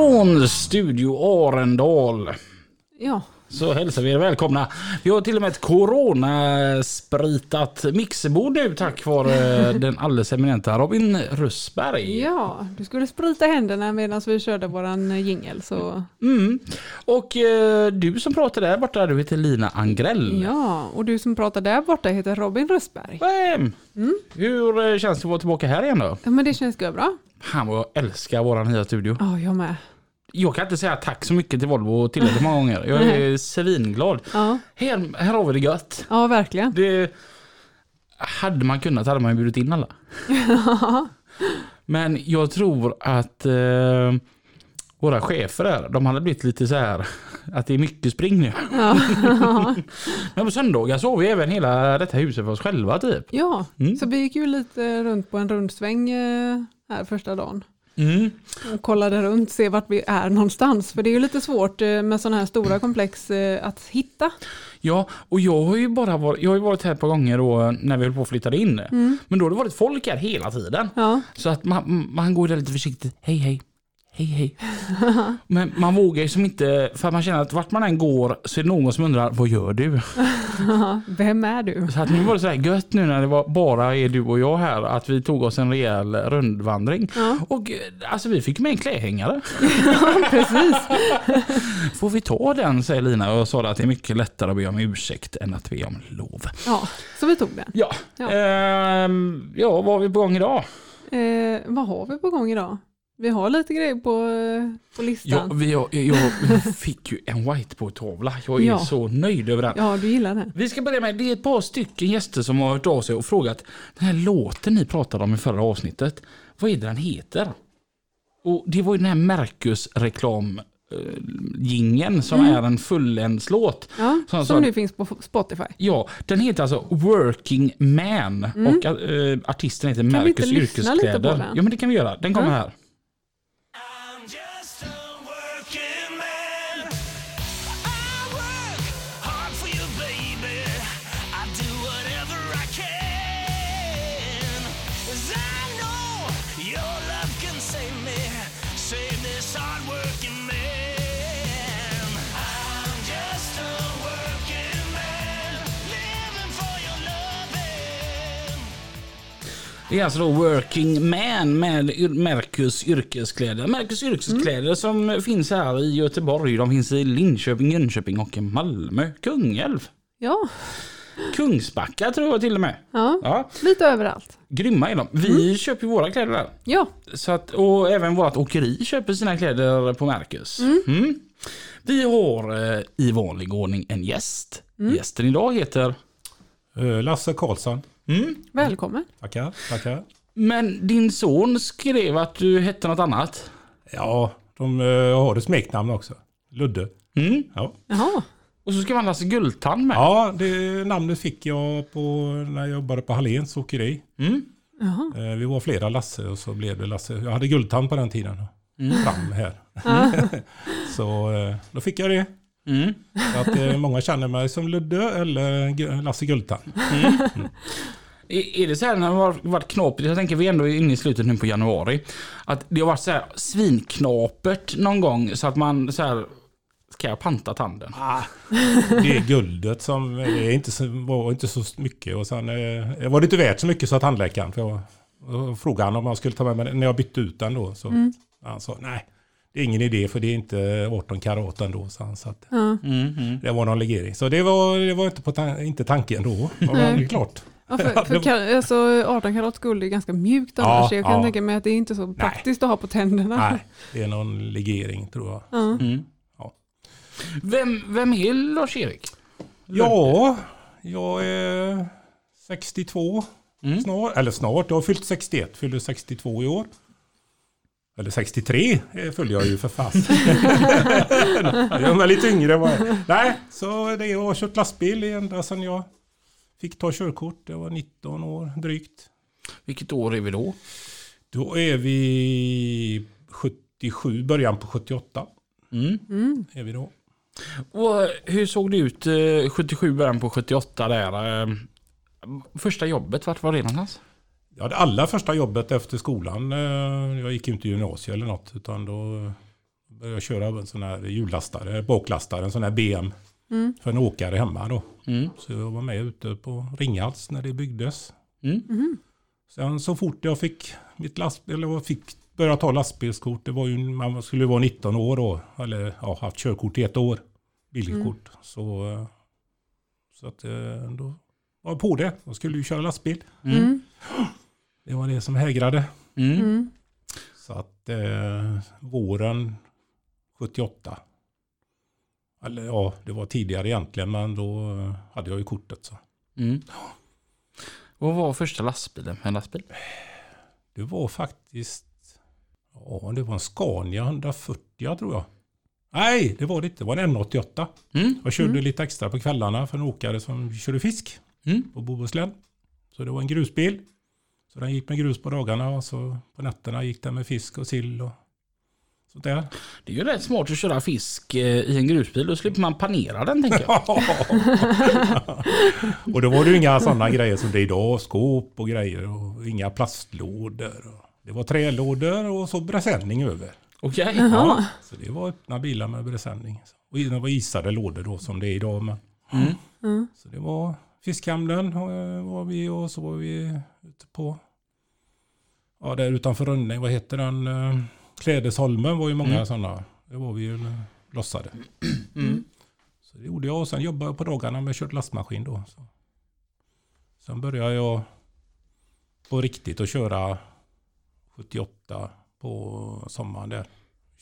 Från Studio Arendal Ja, så hälsar vi er välkomna. Vi har till och med ett coronaspritat mixerbord nu tack vare den alldeles eminenta Robin Russberg. ja, du skulle sprita händerna medan vi körde våran jingel så Mm. Och eh, du som pratar där borta, du heter Lina Angrell. ja, och du som pratar där borta heter Robin Röstberg. Vem? Mm. Hur eh, känns det att vara tillbaka här igen då? Ja, men det känns bra. Han vad jag älskar våran nya studio. Ja, jag med. Jag kan inte säga tack så mycket till Volvo tillräckligt många gånger. Jag är svinglad. Ja, Här, här har vi det gött. ja verkligen. Det, hade man kunnat hade man ju bjudit in alla. Men jag tror att eh, våra chefer där, de hade blivit lite så här att det är mycket spring nu. Ja, Men på söndagar har vi även hela detta huset för oss själva typ. ja. Mm. så vi gick ju lite runt på en rundsväng eh, här första dagen. Mm. och kollade runt, se vart vi är någonstans. För det är ju lite svårt eh, med sådana här stora komplex eh, att hitta. Ja, och jag har ju bara varit, jag har varit här ett par gånger då när vi höll på att flytta in. Mm. Men då har det varit folk här hela tiden. Ja, Så att man, man går där lite försiktigt. Hej hej. Hej hej. Men man vågar ju som inte, för man känner att vart man än går så är det någon som undrar vad gör du? vem är du? Så att nu var det så här gött nu när det var bara är du och jag här att vi tog oss en rejäl rundvandring. Ja, Och eh, alltså vi fick med en klädhängare. precis. Får vi ta den säger Lina och jag sa att det är mycket lättare att be om ursäkt än att be om lov. Ja, så vi tog den. Ja, Ja. Ehm, ja vad har vi på gång idag? Eh, vad har vi på gång idag? Vi har lite grejer på, på Ja, listan. vi, jag, jag fick ju en whiteboard-tavla. Jag är Ja. så nöjd över den. Ja, du gillar den. Vi ska börja med, det är ett par stycken gäster som har hört av sig och frågat den här låten ni pratade om i förra avsnittet, vad är det den heter? Och det var ju den här Mercus reklam eh, jingeln som är en fulländslåt. Ja, Som- som nu finns på Spotify. Ja, den heter alltså Working Man och eh, artisten heter vi Mercus inte lyssna lite på Yrkeskläder. den? Ja men det kan vi göra, den kommer Ja. här. Det är alltså då Working Man med Mercus Yrkeskläder. Mercus Yrkeskläder som finns här i Göteborg. De finns i Linköping, Jönköping och i Malmö. Kungälv. Ja, Kungsbacka tror jag till och med. ja, Ja, lite överallt. grymma är de. Vi köper ju våra kläder där. Ja, Så att, och även vårt åkeri köper sina kläder på Mercus. Mm. Vi har eh, i vanlig ordning en gäst. Gästen idag heter... Eh, Lasse Karlsson. Mm. välkommen. Tackar, tackar. Men din son skrev att du hette något annat. Ja, de eh, har ett smeknamn också. Ludde. Mm. Ja. Jaha, Och så ska man Lasse Guldtand med. ja, det namnet fick jag på när jag jobbade på Halléns åkeri. Mm. Eh, Vi var flera Lasse och så blev det Lasse. Jag hade guldtand på den tiden. Fram här. Så eh, då fick jag det. Mm. Så att eh, många känner mig som Ludde eller Lasse Guldtand. Är är det så här när det har varit knapert, jag tänker vi är ändå inne i slutet nu på januari, att det har varit så här svinknapert någon gång så att man så här, ska jag panta tanden? Ah, det är guldet som det är inte så, var inte så mycket. Och sen eh, var det inte värt så mycket så att tandläkaren, för jag, och frågade han om jag skulle ta med mig när jag bytte ut den då. Så han sa nej, det är ingen idé för det är inte 18 karat ändå. Så han, så att, Ja. Mm, mm. det var någon legering. Så det var, det var inte, på tan- inte tanken då. Men det är klart. Ja, för, för alltså, 18 karats guld är ganska mjukt Ja, annars. jag kan ja. tänka mig att det är inte så praktiskt att ha på tänderna. Nej, det är någon legering tror jag. Ja. Mm. Ja. Vem, vem är Lars-Erik? Ja, jag är 62 Mm. snart. Eller snart, jag har fyllt 61, fyller 62 i år. Eller 63 eh, följer jag ju för fast. jag är lite yngre. är. Nej, så det jag har kört lastbil ända sedan jag fick ta körkort. Det var 19 år drygt. Vilket år är vi då? Då är vi 77, början på 78. Mm. Är vi då. Och hur såg det ut eh, 77, början på 78 där? eh, Första jobbet, vart var det någonstans? Jag hade allra första jobbet efter skolan. eh, Jag gick inte i gymnasiet eller något. Utan då började jag köra en sån här hjullastare, baklastare, en sån här BM. För en åkare hemma då. Mm. Så jag var med ute på Ringhals när det byggdes. Mm. Sen så fort jag fick mitt lastbil, eller jag fick börja ta lastbilskort, det var ju, man skulle vara 19 år då. Eller ja, haft körkort i ett år. Bilkort. Så, eh, så att eh, då var jag på det. Jag skulle ju köra lastbil. Mm. Det var det som hägrade. Mm. Mm. Så att eh, våren 78. Eller ja, det var tidigare egentligen men då eh, hade jag ju kortet. Så. Mm. Vad var första lastbilen? En lastbil? Det var faktiskt, ja det var en Scania 140 tror jag. Nej, det var det inte. Det var en N88. Mm. Jag körde lite extra på kvällarna för en åkare som körde fisk Mm. på Bohuslän. Så det var en grusbil. Så den gick med grus på dagarna och så på nätterna gick den med fisk och sill och sånt där. Det är ju rätt smart att köra fisk eh, i en grusbil. Då slipper man panera den tänker jag. och då var det ju inga sådana grejer som det är idag. Skåp och grejer och inga plastlådor. Det var trälådor och så presenning över. Okej. Ja, så det var öppna bilar med presenning. Och det var isade lådor då som det är idag. Men. Mm. Mm. Så det var fiskhamnen eh, var vi och så var vi ute på. Ja, där utanför Rönning, vad heter den? Klädesholmen var ju många Mm. sådana. Det var vi ju lossade. Mm. Så det gjorde jag och sen jobbade jag på dagarna med kört lastmaskin då. Så. Sen började jag på riktigt att köra 78 på sommaren där.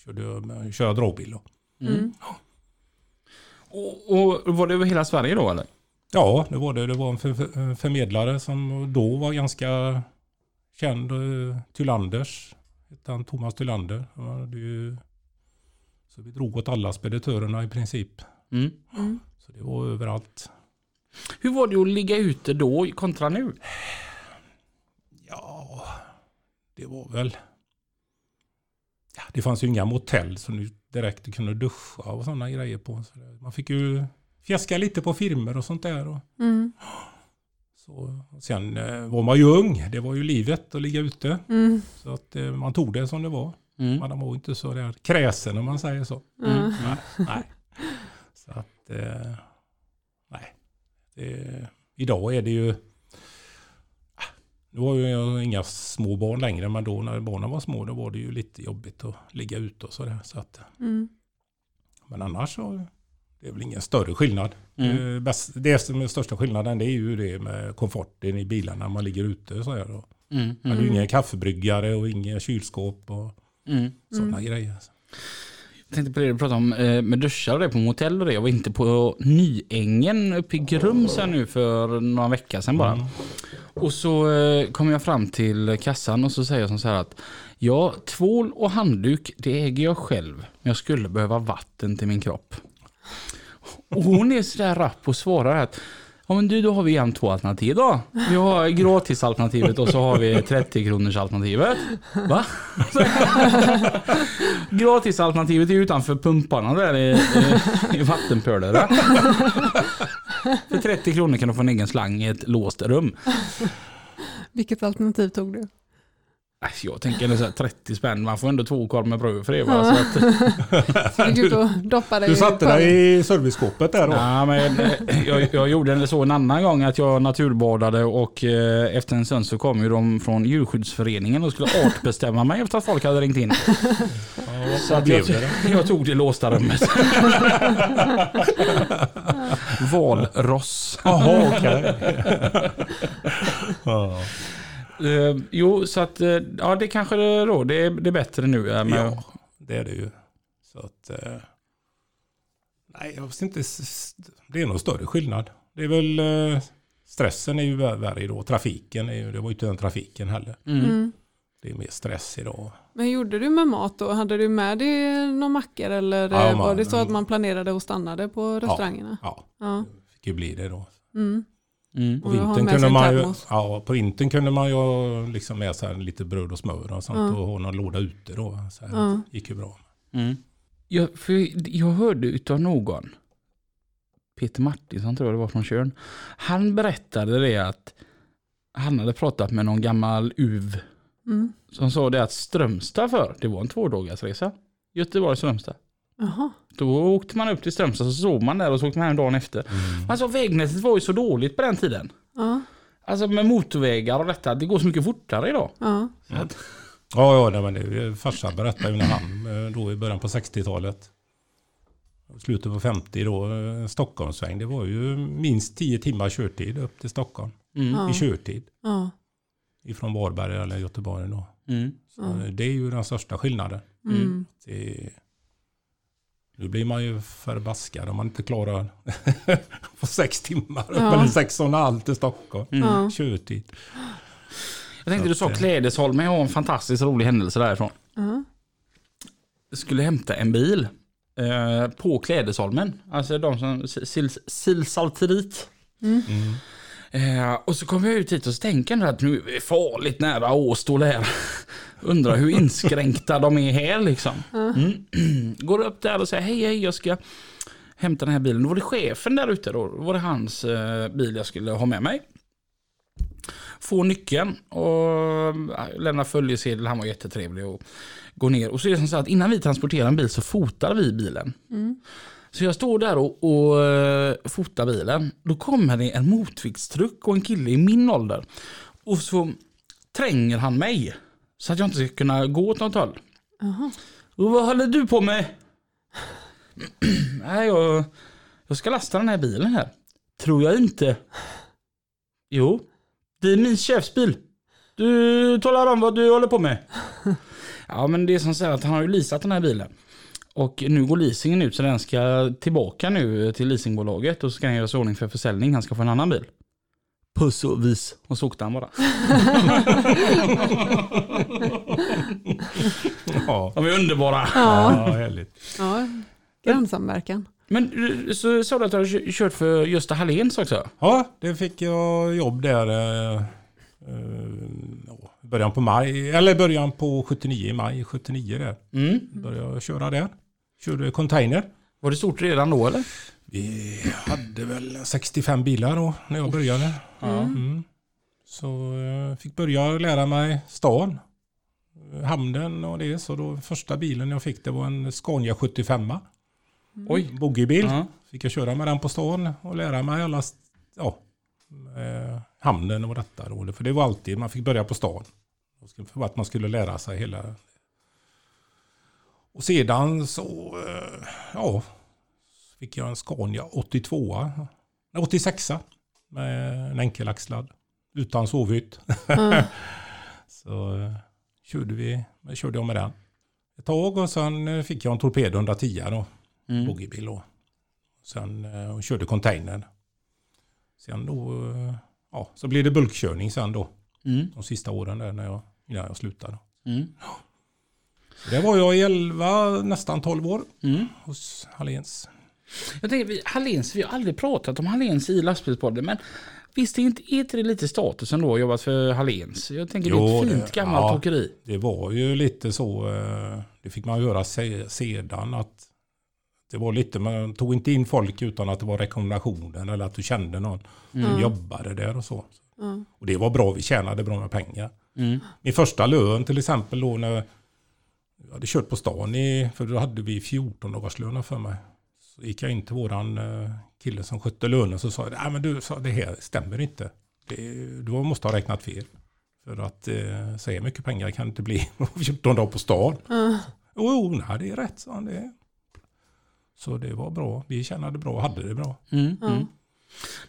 Körde köra dragbil då. Mm. Och, och var det över hela Sverige då eller? Ja, det var det. Det var en för, förmedlare som då var ganska känd. eh, Tylanders. Hette han Thomas Tylander. Han hade ju, så vi drog åt alla speditörerna i princip. Mm. Mm. Så det var överallt. Hur var det att ligga ute då kontra nu? Ja, det var väl... Ja, det fanns ju inga motell som du direkt kunde duscha och sådana grejer på. Så man fick ju fjäska lite på firmer och sånt där. Och Mm. Så. Sen eh, var man ju ung. Det var ju livet att ligga ute. Mm. Så att eh, man tog det som det var. Mm. Man var inte så där kräsen om man säger så. Mm. Nej. nej. Så att, eh, nej. Det, idag är det ju, ah, nu har ju jag inga små barn längre, men då när barnen var små då var det ju lite jobbigt att ligga ute och sådär. Så att, Mm. men annars så det är väl ingen större skillnad. Mm. Bäst, det som är största skillnaden det är ju det med komforten i bilarna när man ligger ute. Så här, och, Mm. Man har ju ingen kaffebryggare och inga kylskåp och Mm. sådana grejer. Jag tänkte på det du pratade om eh, med duschar och det på motell och det. Jag var inte på Nyängen uppe i Grums här nu för några veckor sedan bara. Mm. Och så eh, kom jag fram till kassan och så säger jag som så här att ja, tvål och handduk det äger jag själv. Men jag skulle behöva vatten till min kropp. Och hon är sådär rapp och svarar att Ja men du, då har vi en två alternativ då. Vi har gratisalternativet och så har vi 30 kronors alternativet. Va? Gratisalternativet är utanför pumparna där i, i, i vattenpölar. För 30 kronor kan du få en egen slang i ett låst rum. Vilket alternativ tog du? Äh, Jag tänker så här 30 spänn, man får ändå två korv med bröd för det. Va? Så att, du doppade Du i satte dig i serviceskåpet där då? ja, men, eh, jag, jag gjorde det så en annan gång att jag naturbadade och eh, efter en stund så kom ju de från djurskyddsföreningen och skulle artbestämma mig efter att folk hade ringt in. Ja, Så att jag, jag tog det låsta rummet. Valross. Jaha, okej. ja. Eh, jo, så att eh, ja, det kanske det då. Det är, det är bättre nu. eh, Med, ja, det är det ju. Så att... Eh, nej, jag vet inte. Det är nog större skillnad. Det är väl... Stressen är ju vär- värre då. Trafiken är ju... Det var ju inte den trafiken heller. Mm. Mm. det är mer stress idag. Men gjorde du med mat då? Hade du med dig några mackor eller Ja, eh, var man- det så att man planerade och stannade på restaurangerna? Ja, Ja. det fick ju bli det då. Mm. Mm. På vintern, kunde man ju, ja, på vintern kunde man ju liksom med sig lite bröd och smör och sånt Ja. och ha någon låda ute då. Så här, Ja. gick ju bra. Mm. Jag, för jag hörde utav någon, Peter Martinsson tror jag det var från Tjörn. Han berättade det att han hade pratat med någon gammal UV Mm. som sa det att Strömstad för, det var en tvådagarsresa. Göteborg-Strömstad. Jaha. Då åkte man upp till Strömstad så sov man där och så åkte man hem dagen efter. Alltså vägnätet var ju så dåligt på den tiden. Ja. Alltså med motorvägar och detta, det går så mycket fortare idag. Ja. Ja, ja nej, men det, farsan berättade ju när han eh, då i början på 60-talet. Slutet på 50 då, eh, Stockholmsväg. Det var ju minst 10 timmar körtid upp till Stockholm. mm, Ja. I körtid. Ja. Ifrån Varberg eller Göteborg då. mm, Så eh, Det är ju den största skillnaden. Mm. Det, nu blir man ju förbaskad om man inte klarar på sex timmar. Ja. Eller sex och en halv till Stockholm. mm. Ja. Körtid. Jag tänkte du Så sa eh, Klädesholmen, jag har en fantastiskt rolig händelse därifrån. Ja. Jag skulle hämta en bil eh, på Klädesholmen. Alltså de som sil- silsalterit. Mm. Mm. Eh, och så kommer jag ut hit och så tänker jag att nu är vi farligt nära Åstol här. Undrar hur inskränkta de är här liksom. Mm. Går upp där och säger hej hej jag ska hämta den här bilen. Då var det chefen där ute då. Då var det hans eh, bil jag skulle ha med mig. Få nyckeln och äh, lämna följesedel. Han var jättetrevlig och gå ner. Och så är det som så att innan vi transporterar en bil så fotar vi bilen. Mm. Så jag står där och, och eh, fotar bilen. Då kommer det en motviktstruck och en kille i min ålder. Och så tränger han mig. Så att jag inte ska kunna gå åt något håll. Jaha. Och vad håller du på med? Nej, jag, jag ska lasta den här bilen här. Tror jag inte. Jo, det är min chefs bil. Du talar om vad du håller på med. Ja, men det är som så att han har ju leasat den här bilen. Och nu går leasingen ut så den ska tillbaka nu till leasingbolaget och så ska den göras i ordning för försäljning. Han ska få en annan bil. Puss och vis. Och så åkte han bara. Ja. De är underbara. Ja. ja, härligt. ja. Grannsamverkan. Men så sa du att du har kört för Gösta Halléns också? Ja, det fick jag jobb där. Eh, eh, början på maj, eller början på 79, maj 79 där. Mm. Började jag köra där. Körde container. Var det stort redan då eller? Vi hade väl 65 bilar då när jag började. Ja. Mm. Så eh, fick börja lära mig stan. Hamnen och det. Så då första bilen jag fick det var en Scania 75. Oj. Boogiebil. Ja. Fick jag köra med den på stan och lära mig alla, ja, eh, hamnen och detta då. För det var alltid, man fick börja på stan. För att man skulle lära sig hela. Och sedan så, eh, ja, fick jag en Scania 82, nej, 86 med en enkelaxlad utan sovhytt. Ja. Så eh, körde vi, körde jag med den ett tag och sen eh, fick jag en Torpedo 110 då Mm. boogiebil då. Sen och körde containern. Sen då, ja, så blev det bulkkörning sen då. Mm. De sista åren där när jag, innan jag slutade. Mm. Det var jag i 11, nästan 12 år Mm. hos Halléns. Jag tänker, vi- Halléns, vi har aldrig pratat om Halléns i lastbilspodden, men visst är inte, är inte det lite statusen då, jobbat för Halléns? Jag tänker det är Jo, ett fint det- gammalt ja. åkeri. Det var ju lite så, eh, det fick man göra se, sedan att det var lite, man tog inte in folk utan att det var rekommendationer eller att du kände någon som Mm. jobbade där och så. Ja. Och det var bra, vi tjänade bra med pengar. Mm. Min första lön till exempel då när jag hade kört på stan i, för då hade vi 14 dagars löner för mig. Så gick jag in till våran eh, kille som skötte lönen så sa jag, nej men du, sa, det här stämmer inte. Det, du måste ha räknat fel. För att eh, så mycket pengar kan det inte bli på 14 dagar på stan. Ja. Jo, jo, nej det är rätt, sa han. Det. Så det var bra. Vi tjänade bra och hade det bra. Mm. Mm.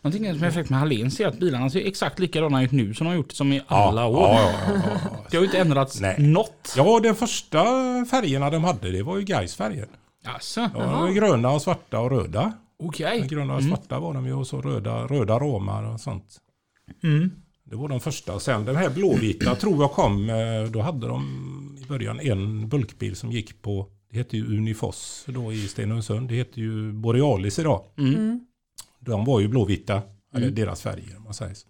Någonting som är fräckt med Halléns är att bilarna ser exakt likadana ut nu som de har gjort som i alla år. Ja, ja, ja, ja, Det har ju inte ändrats Nej. något. ja, de första färgerna de hade, det var ju Gais färger. Alltså, Ja, de var gröna och svarta och röda. okej. Gröna och svarta var de ju och så röda, röda ramar och sånt. Mm. Det var de första. Sen den här blåvita tror jag kom. eh, Då hade de i början en bulkbil som gick på, det heter ju Unifoss då i Stenungsund. Det heter ju Borealis idag. Mm. De var ju blåvita, eller deras färger om man säger så.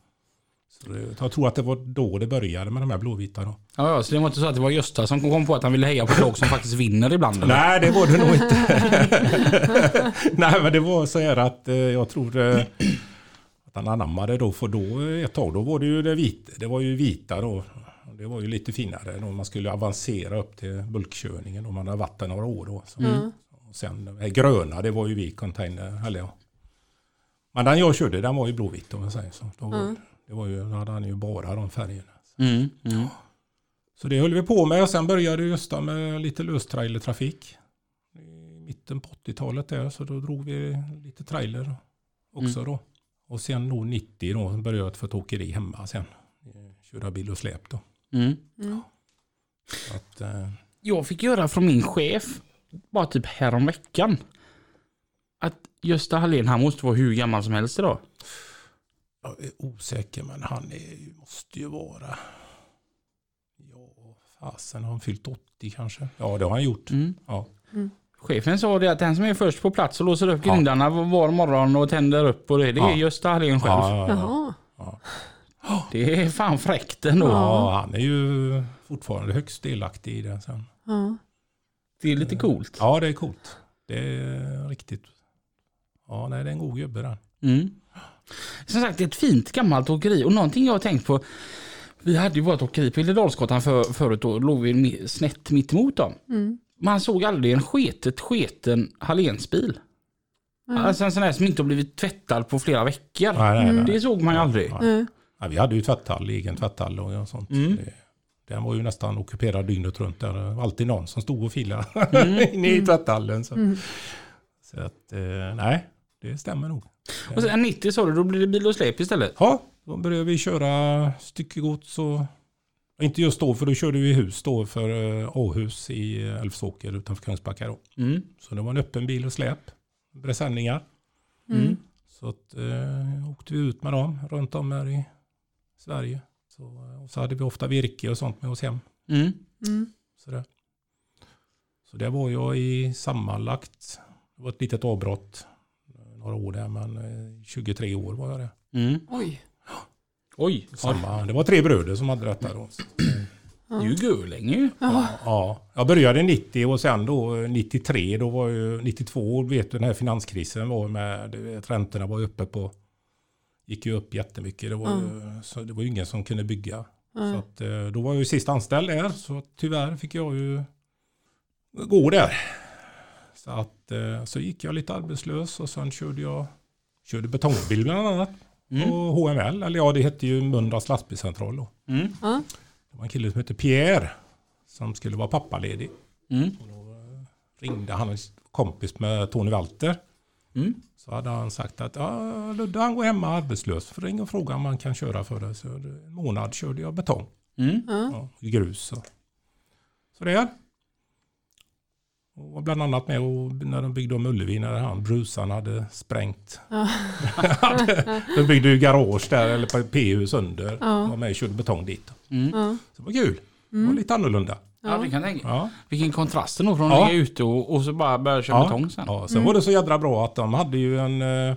så det, jag tror att det var då det började med de här blåvita då. Ja, ja, så det var inte så att det var Gösta som kom på att han ville heja på ett lag som faktiskt vinner ibland? Eller? Nej, det var det nog inte. Nej, men det var så här att eh, jag tror eh, att han anammade då. För då eh, ett tag då var det ju det vita. Det var ju vita då. Det var ju lite finare då man skulle avancera upp till bulkkörningen om man hade varit där några år då. Så, Mm. och sen här gröna, det var ju vi container, eller ja. Men den jag körde, den var ju blåvit om jag säger så. Då, var- Det var ju, då hade han ju bara de färgerna. Mm, mm. Så det höll vi på med och sen började Gösta med lite löstrailertrafik. I mitten på 80-talet där så då drog vi lite trailer också då. Och sen då 90 då började jag få ett åkeri hemma sen. Köra bil och släp då. Mm. Mm. Att, eh, Jag fick göra från min chef, bara typ häromveckan, att Gösta Hallén, han måste vara hur gammal som helst idag. jag är osäker men han är, måste ju vara... Ja, fasen har han fyllt 80 kanske? Ja det har han gjort. Mm. Ja. Chefen sa det att den som är först på plats och låser upp Ja. grindarna var morgon och tänder upp och det, det är Ja. Gösta Hallén själv. Ja, ja, ja. Jaha. Det är fan fräckt ändå. ja, han är ju fortfarande högst delaktig i det sen. Ja. Det är lite coolt. Ja, det är coolt. Det är riktigt. Ja, nej, det är en god gubbe den. Mm. Som sagt, det är ett fint gammalt åkeri och någonting jag har tänkt på. Vi hade ju vårt åkeri på Lilledalsgatan för, förut då låg vi snett mitt emot dem. Mm. Man såg aldrig en sketet sketen Hallénsbil. Mm. Alltså en sån här som inte har blivit tvättad på flera veckor. Nej, nej, nej. Det såg man ju aldrig. Nej. Nej. Ja, vi hade ju tvätthall, egen tvätthall och sånt. Mm. Det, den var ju nästan ockuperad dygnet runt. Där. Alltid någon som stod och filade Mm. inne i tvätthallen. Så, Mm. så att, eh, nej, det stämmer nog. Och sen 90 sa du, då blir det bil och släp istället. Ja, då började vi köra styckegods och inte just då, för då körde vi hus då för Åhus i eh, Älvsåker utanför Kungsbacka. Då. Mm. Så det var en öppen bil och släp. Presenningar. Mm. Så att, eh, åkte vi ut med dem runt om här i Sverige. Så, eh, och så hade vi ofta virke och sånt med oss hem. Mm. Mm. Sådär. Så det var jag i sammanlagt, det var ett litet avbrott, några år där, men eh, 23 år var jag där. Mm. Oj. Oj, Samma, det var tre bröder som hade detta då. Så, det är ju görlänge ju. Ja. ja, jag började 90 och sen då eh, 93, då var ju 92, vet du den här finanskrisen var med, du räntorna var uppe på, gick ju upp jättemycket. Det var, ju, så det var ju ingen som kunde bygga. Så att, eh, då var jag ju sist anställd där, så tyvärr fick jag ju gå där. Så att eh, så gick jag lite arbetslös och sen körde jag körde betongbil bland annat. Mm. På HML, eller ja det hette ju Mölndals lastbilscentral då. Mm. Det var en kille som hette Pierre som skulle vara pappaledig. Mm. Ringde han en kompis med Tony Walter. Mm. Så hade han sagt att ja, Ludde han går hemma arbetslös. För ring och fråga om man kan köra för det. Så en månad körde jag betong. Mm. Ja. Grus. Och. Så det. Och var bland annat med och, när de byggde om Ullevi när han brusan hade sprängt. Ja. de byggde ju garage där eller på P-hus under. Ja. Var med och körde betong dit. Mm. Ja. Så det var kul. Det var lite annorlunda. Ja, det kan jag tänka. Ja. Vilken kontrast nog från Ja. att ligga ute och, och så bara börja köra Ja. betong sen. Ja, sen var det så jädra bra att de hade ju en... Eh,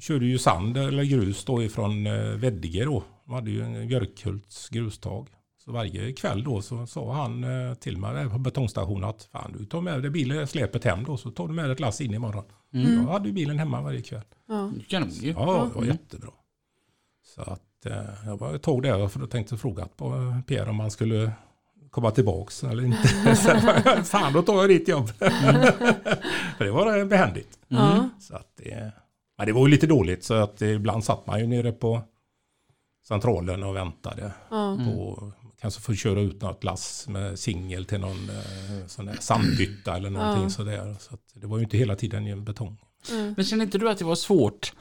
körde ju sand eller grus då ifrån eh, Veddige då. De hade ju en Björkhults grustag. Så varje kväll då så sa han eh, till mig där på betongstationen att fan du tar med dig bilen, släpet hem då så tar du med dig ett lass in imorgon. Mm. Jag hade ju bilen hemma varje kväll. Ja. Kanon ju. Ja, det var jättebra. Så att eh, jag var ett tag där för då tänkte fråga på eh, Pierre om han skulle komma tillbaks eller inte. Så, fan då tar jag ditt jobb. för det var eh, behändigt. Ja. Så att det, men det var ju lite dåligt så att ibland satt man ju nere på centralen och väntade Ja. på kanske få köra ut något lass med singel till någon eh, sån där sandbytta eller någonting Ja. sådär. Så att det var ju inte hela tiden i en betong. Men känner inte du att det var svårt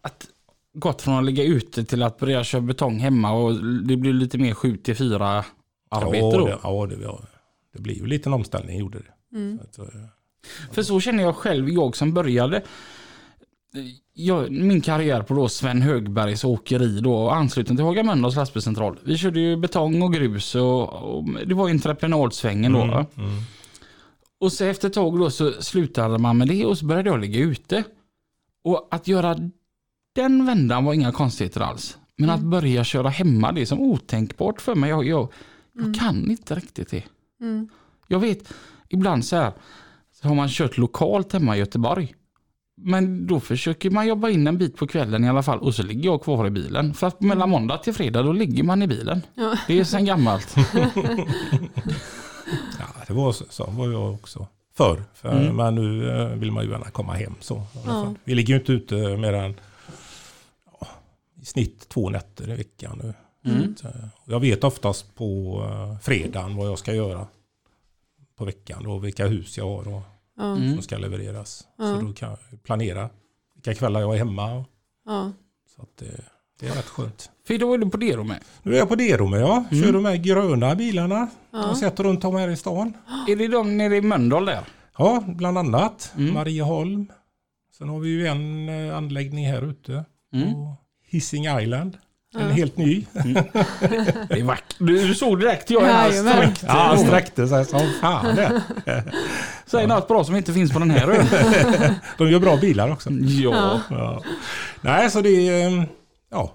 att gått från att ligga ute till att börja köra betong hemma och det blir lite mer 7 till 4 arbete ja, då? Det, ja, det, ja, det blir ju lite en omställning gjorde det. Mm. Så att, eh, För så känner jag själv, jag som började jag, min karriär på då Sven Högbergs åkeri då ansluten till Haga Mölndals lastbilscentral. Vi körde ju betong och grus och, och det var entreprenadsvängen då. va? Mm. Och så efter ett tag då så slutade man med det och så började jag ligga ute. Och att göra den vändan var inga konstigheter alls. Men att börja köra hemma, det är som otänkbart för mig. Jag, jag, jag kan inte riktigt det. Mm. Jag vet, ibland så här, så har man kört lokalt hemma i Göteborg. Men då försöker man jobba in en bit på kvällen i alla fall och så ligger jag kvar i bilen. För att mellan måndag till fredag då ligger man i bilen. Ja. Det är sen gammalt. Ja, det var så, så var jag också förr. För, Mm. Men nu eh, vill man ju gärna komma hem. Så, Ja. Vi ligger ju inte ute mer än ja, i snitt två nätter i veckan nu. Mm. Så, eh, jag vet oftast på uh, fredagen vad jag ska göra på veckan. Och vilka hus jag har och. Mm. som ska levereras. Så då kan jag planera vilka kvällar jag är hemma. Så att det, det är rätt skönt. För då är du på det då med. Nu är jag på Dero med ja. Kör Mm. de här gröna bilarna. Ja. Och sätter runt om här i stan. Är det de nere i Mölndal där? Ja, bland annat Mm. Marieholm. Sen har vi ju en eh, anläggning här ute Mm. på Hising Island. En Ja. helt ny. Det är vackert. Du, du såg direkt jag är Jajamän. sträckt. Ja, han sträckte sig som fan det. Säg något bra som inte finns på den här ön. De gör bra bilar också. Ja. Ja. Nej, så det är... eh, Ja,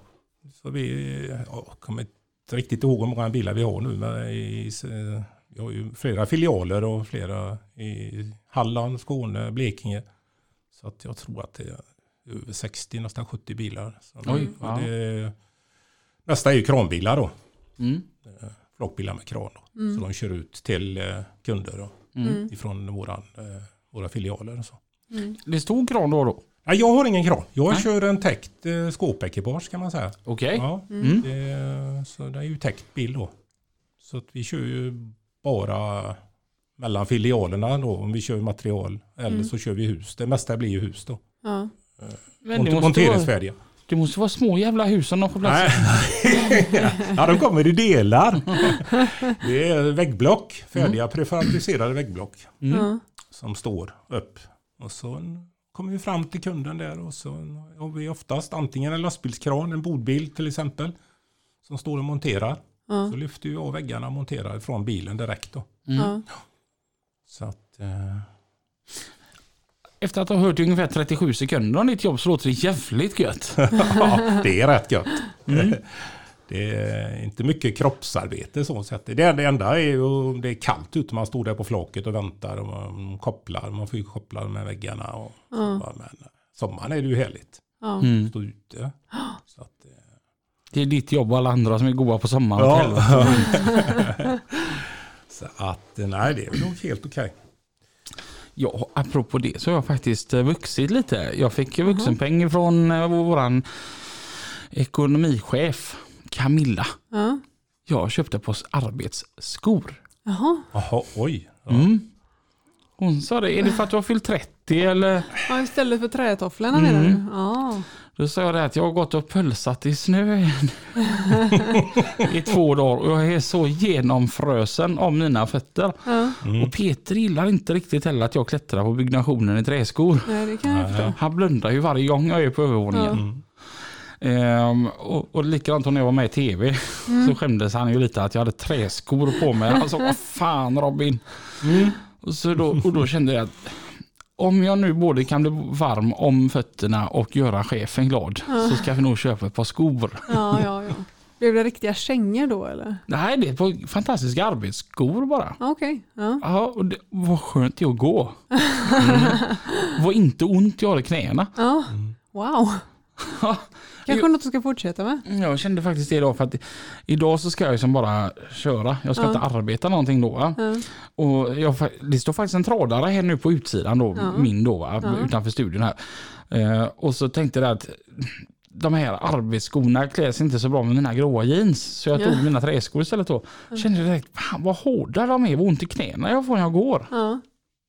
så vi... Ja, jag kommer inte riktigt ihåg hur många bilar vi har nu. Men i, eh, vi har ju flera filialer och flera i Halland, Skåne, Blekinge. Så att jag tror att det är över 60, nästan 70 bilar. Så Oj, ja. det, nästa är ju kranbilar då. Mm. Flockbilar med kran. Då. Mm. Så de kör ut till eh, kunder då, Mm. ifrån våran, eh, våra filialer. Och så. Mm. Det stod kran då då? Nej, jag har ingen kran. Jag Nej. kör en täckt eh, skåpekipage kan man säga. Okej. Ja, Mm. det, så det är ju täckt bil då. Så att vi kör ju bara mellan filialerna då om vi kör material. Eller Mm. så kör vi hus. Det mesta blir ju hus då. Ja. Men Mont- måste, vara, Monteringsfärdiga. Det måste vara små jävla hus som de får plats Nej. ja, de kommer i delar. Det är väggblock. Färdiga prefabricerade väggblock. Mm. Som står upp. Och så kommer vi fram till kunden där och så har vi oftast antingen en lastbilskran, en bodbil till exempel. Som står och monterar. Ja. Så lyfter vi av väggarna och monterar från bilen direkt då. Mm. Så att, eh, Efter att ha hört i ungefär 37 sekunder om ditt jobb så låter det jävligt gött. ja, det är rätt gött. Mm. Det är inte mycket kroppsarbete så sätt. Det, det enda är ju det är kallt ute. Man står där på flaket och väntar och man kopplar. Man får ju koppla med väggarna. Och, Ja. men sommaren är det ju härligt. Ja. Mm. Stå ute. Så att, eh, Det är ditt jobb och alla andra som är goda på sommaren. Ja. så att nej, det är nog helt okej. Ja, apropå det så har jag faktiskt eh, vuxit lite. Jag fick vuxenpeng från eh, våran ekonomichef Camilla. Ja. Jag köpte på arbetsskor. Jaha. Jaha, oj. Ja. Mm. Hon sa det, är det för att du har fyllt 30 eller? ja, istället för trätofflorna menar Mm. du? Ja. Då sa jag det att jag har gått och pölsat i snön i två dagar och jag är så genomfrösen av mina fötter. ja. Mm. Och Peter gillar inte riktigt heller att jag klättrar på byggnationen i träskor. Nej, det kan jag förstå. Han blundar ju varje gång jag är på övervåningen. Mm. Ehm, och, och likadant när jag var med i tv så skämdes han ju lite att jag hade träskor på mig. Han sa vad fan Robin. Och, så då, och då kände jag att om jag nu både kan bli varm om fötterna och göra chefen glad så ska vi nog köpa ett par skor. Ja, ja, ja. Blev det riktiga kängor då eller? Nej, det par fantastiska arbetsskor bara. Ja, Okej. Ja. Ja, och det var skönt det att gå. Mm. Var inte ont jag hade i knäna. ja. Wow. Kanske något du ska fortsätta med? Jag kände faktiskt det idag för att idag så ska jag ju som bara köra. Jag ska Ja. inte arbeta någonting då. Ja. Och jag, det står faktiskt en tradare här nu på utsidan då, Ja. min då, utanför studion här. Eh, och så tänkte jag att de här arbetsskorna kläs inte så bra med mina gråa jeans. Så jag Ja. tog mina träskor istället då. Kände direkt, fan vad hårda de är, vad ont i knäna jag får när jag går.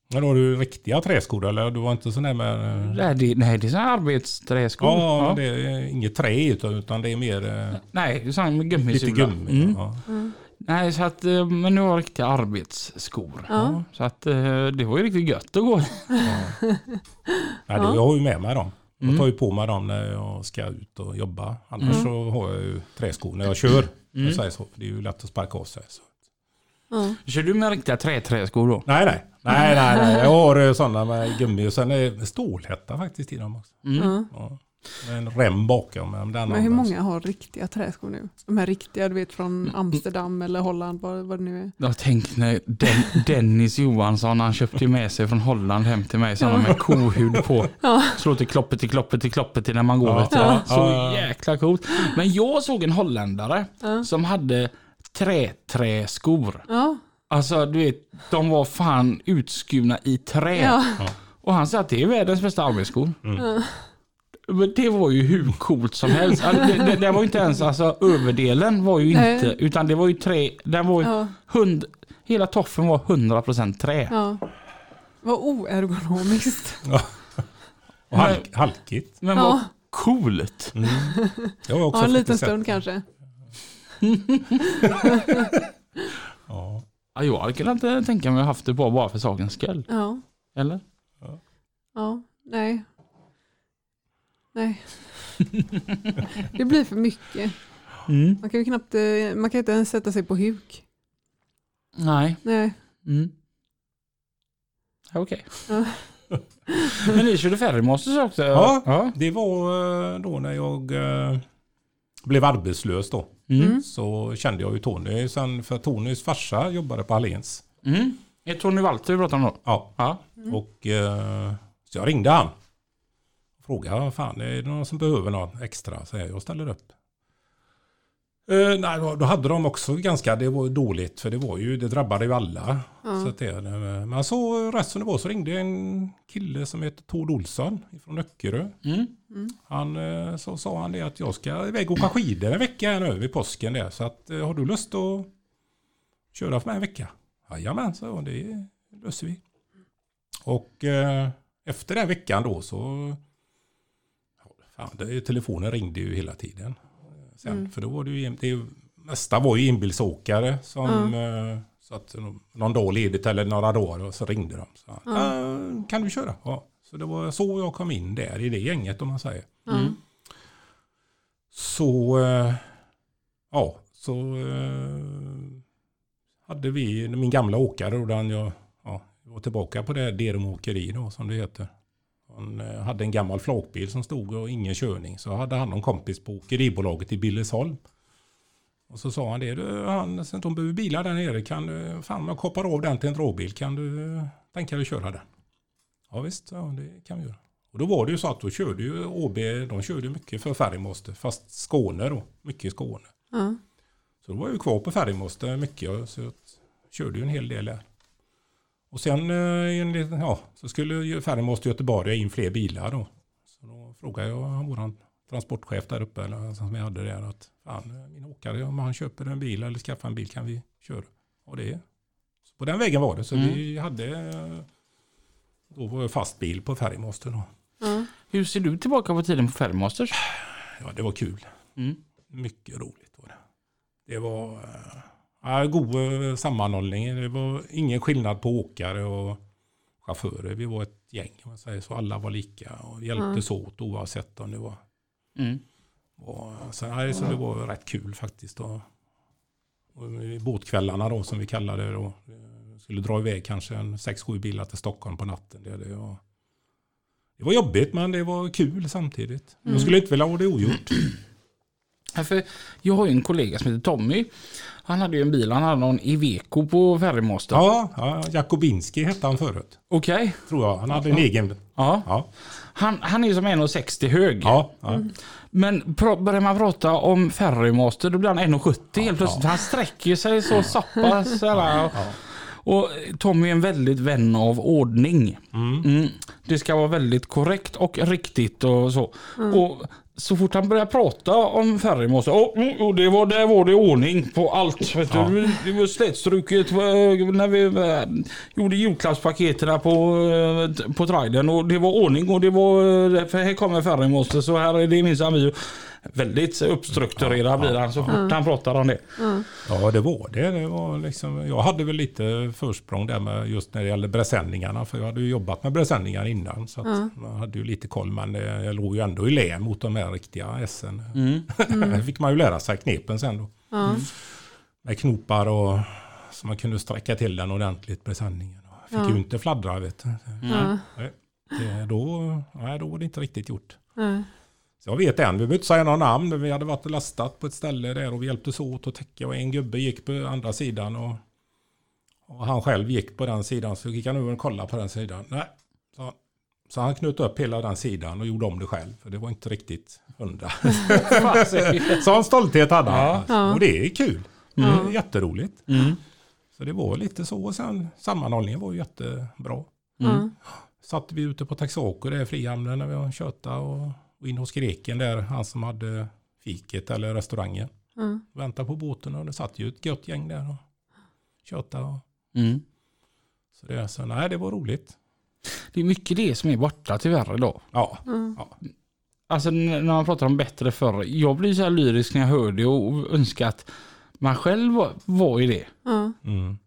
Ja. Men då har du riktiga träskor eller? Du var inte sån där med... eh, Nej, det, nej, det är sådana arbetsträskor. Ja, det är inget trä utan, utan det är mer eh, Nej, det är sådana med gummisula. lite gummi. Mm. Ja. Nej, så att, eh, men nu har jag riktiga arbetsskor. Ja. Så att det var ju riktigt gött att gå. Nej, det, jag har ju med mig dem. Jag tar ju på mig dem när jag ska ut och jobba. Annars så har jag ju träskor när jag kör. Jag säger så. Det är ju lätt att sparka av sig. Så. Ja. Kör du med riktiga träträskor då? Nej, nej. Nej, nej, nej. Jag har sådana med gummi och sen är det stålhätta faktiskt i dem också. Ja. Ja. Med en rem bakom. Men, den Men hur många har riktiga träskor nu? De här riktiga, du vet från Amsterdam eller Holland, vad, vad det nu är. Jag tänkte när Den, Dennis Johansson, han köpte med sig från Holland hem till mig sådana med kohud på. Ja. Slår till kloppet till kloppet till kloppet till när man går. Ja. vet. Ja. Så Ja. jäkla coolt. Men jag såg en holländare Ja. som hade träträskor. Ja, Alltså du vet, de var fan utskurna i trä. ja. Och han sa att det är världens bästa arbetsskor. Men det var ju hur coolt som helst. Alltså, det, det, det var ju inte ens, alltså överdelen var ju Nej. inte, utan det var ju trä, den var ju ja, hund, hela toffen var 100% trä. ja. Vad oergonomiskt. Och halk, halkigt. Men Ja. vad coolt. Mm. Jag har också Ja, en liten stund kanske. Ja. Ja, jag hade kunnat tänka mig att haft det bara, bara för sakens skull. Ja, Eller? ja, nej. Nej. Det blir för mycket. Mm. Man kan ju knappt, eh, man kan inte ens sätta sig på huk. Nej. Nej. Mm. Ja, Okej. Ja. Men ni körde Ferrymasters också? Ja. ja. Det var eh, då när jag eh, blev arbetslös då. Mm. Mm. Så kände jag ju Tony sen, för Tonys farsa jobbade på Hallens. Mm. Är det Tony Walter vi pratar om då? Ja, Ja. och eh, så jag ringde han. Frågade, fan är det någon som behöver något extra? Så jag, jag ställer upp. Eh, nej, då, då hade de också ganska, det var ju dåligt för det var ju, det drabbade ju alla. Ja. Så att det, men så rätt som det var så ringde en kille som heter Tord Olsson från Öckerö. Mm. Han, eh, så sa han det att jag ska iväg och åka skidor en vecka här nu vid påsken där. Så att, eh, har du lust att köra för mig en vecka? Jajamän, så det löser vi. Och eh, efter den veckan då så... Fan, det, telefonen ringde ju hela tiden. Sen, Mm. För då var det ju... Det mesta var ju inbilsåkare som... Eh, så att någon dag ledigt eller några dagar och så ringde de. Så, "Ah, kan du köra? Ja. Så det var så jag kom in där i det gänget om man säger. Mm. Så, eh, ja, så hade vi, min gamla åkare, då, den jag ja, var tillbaka på det Derum åkeri då, som det heter. Han eh, hade en gammal flakbil som stod och ingen körning. Så hade han någon kompis på åkeribolaget i Billesholm. Och så sa han det, du, han, sen de behöver bilar där nere, kan du, fan jag koppar av den till en dragbil, kan du eh, tänka dig att köra den? Ja visst, ja, det kan vi göra. Och då var det ju så att då körde ju OB, de körde mycket för Färgmåste, fast Skåne då, mycket Skåne. Ja. Så då var jag ju kvar på Färgmåste mycket, så jag körde ju en hel del där. Och sen eh, enligt- ja, så skulle ju Färgmåste Göteborg ha in fler bilar då. Så då frågade jag vår transportchef där uppe, eller som vi hade där, att fan, min åkare, om han köper en bil eller skaffar en bil kan vi köra. Och det så på den vägen var det. Så Mm. vi hade, eh, då var jag fast bil på Färgmåste då. Ja. Hur ser du tillbaka på tiden på Ferrymasters? Ja, det var kul. Mm. Mycket roligt var det. Det var eh, ja, god sammanhållning. Det var ingen skillnad på åkare och chaufförer. Vi var ett gäng, man säger så. Alla var lika och hjälptes åt oavsett om det var... Mm. var så, nej, så det var rätt kul faktiskt. Och, och båtkvällarna då, som vi kallade det då. Skulle dra iväg kanske en sex sju bilar till Stockholm på natten. Det, det, var, det var jobbigt men det var kul samtidigt. Jag skulle inte vilja ha det ogjort. Ja, för jag har ju en kollega som heter Tommy. Han hade ju en bil, han hade någon Iveco på Ferrymaster. Ja, ja, Jakobinski hette han förut. Okej. Tror jag. Han hade en egen. Ja. Ja, Han, han är ju som 1,60 hög. ja, ja. Men pra- börjar man prata om Ferrymaster då blir han 1,70 helt plötsligt. ja. Han sträcker sig så sappas. Ja. Och Tommy är en väldigt vän av ordning. Mm. Det ska vara väldigt korrekt och riktigt och så. Och så fort han börjar prata om Ferrymaster, oh, mm, oh, det var, där var det ordning på allt. Vet Ja. du. Det var slätstruket eh, när vi eh, gjorde julklappspaketen på, eh, på trailern och det var ordning och det var, för här kommer Ferrymaster så här är det minsann vi. Väldigt uppstrukturerad blir han så fort han pratar om det. Ja, det var det. det var liksom, jag hade väl lite försprång där med just när det gäller presenningarna. För jag hade ju jobbat med presenningar innan. Så att man hade ju lite koll. Men det, jag låg ju ändå i lä mot de här riktiga SN. Mm. Där fick man ju lära sig knepen sen då. Ja. Med knopar och så man kunde sträcka till den ordentligt presenningen. Fick Ja. ju inte fladdra vet du. Ja. Nej, Det, då, nej, då var det inte riktigt gjort. Nej. Jag vet en, vi behöver inte säga några namn, men vi hade varit och lastat på ett ställe där och vi hjälptes åt att täcka och en gubbe gick på andra sidan och, och han själv gick på den sidan så gick han över och kollade på den sidan. Nej, så, han- så han knöt upp hela den sidan och gjorde om det själv för det var inte riktigt hundra. Sån stolthet hade han. Ja. Och det är kul. Det Ja. är jätteroligt. Mm. Så det var lite så och sen sammanhållningen var ju jättebra. Ja. Satt vi ute på Texaco där i Frihamnen när vi var köta och, och in hos greken där, han som hade fiket eller restaurangen. Ja. Väntade på båten och det satt ju ett gött gäng där och köta. Och, Mm. så det, så nej, det var roligt. Det är mycket det som är borta tyvärr idag. Ja, Ja. ja. Alltså när man pratar om bättre förr. Jag blir så här lyrisk när jag hör det och önskar att man själv var, var i det. Ja. Mm.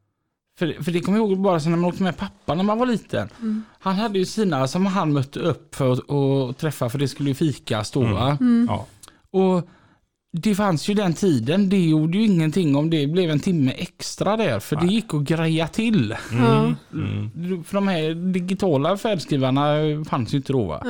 För, för det kommer jag ihåg bara så när man åkte med pappa när man var liten. Mm. Han hade ju sina som han mötte upp för att och träffa för det skulle ju fikas då. va? Mm. ja. Och det fanns ju den tiden. Det gjorde ju ingenting om det blev en timme extra där. För det gick att greja till. Ja. Mm. För de här digitala färdskrivarna fanns ju inte då.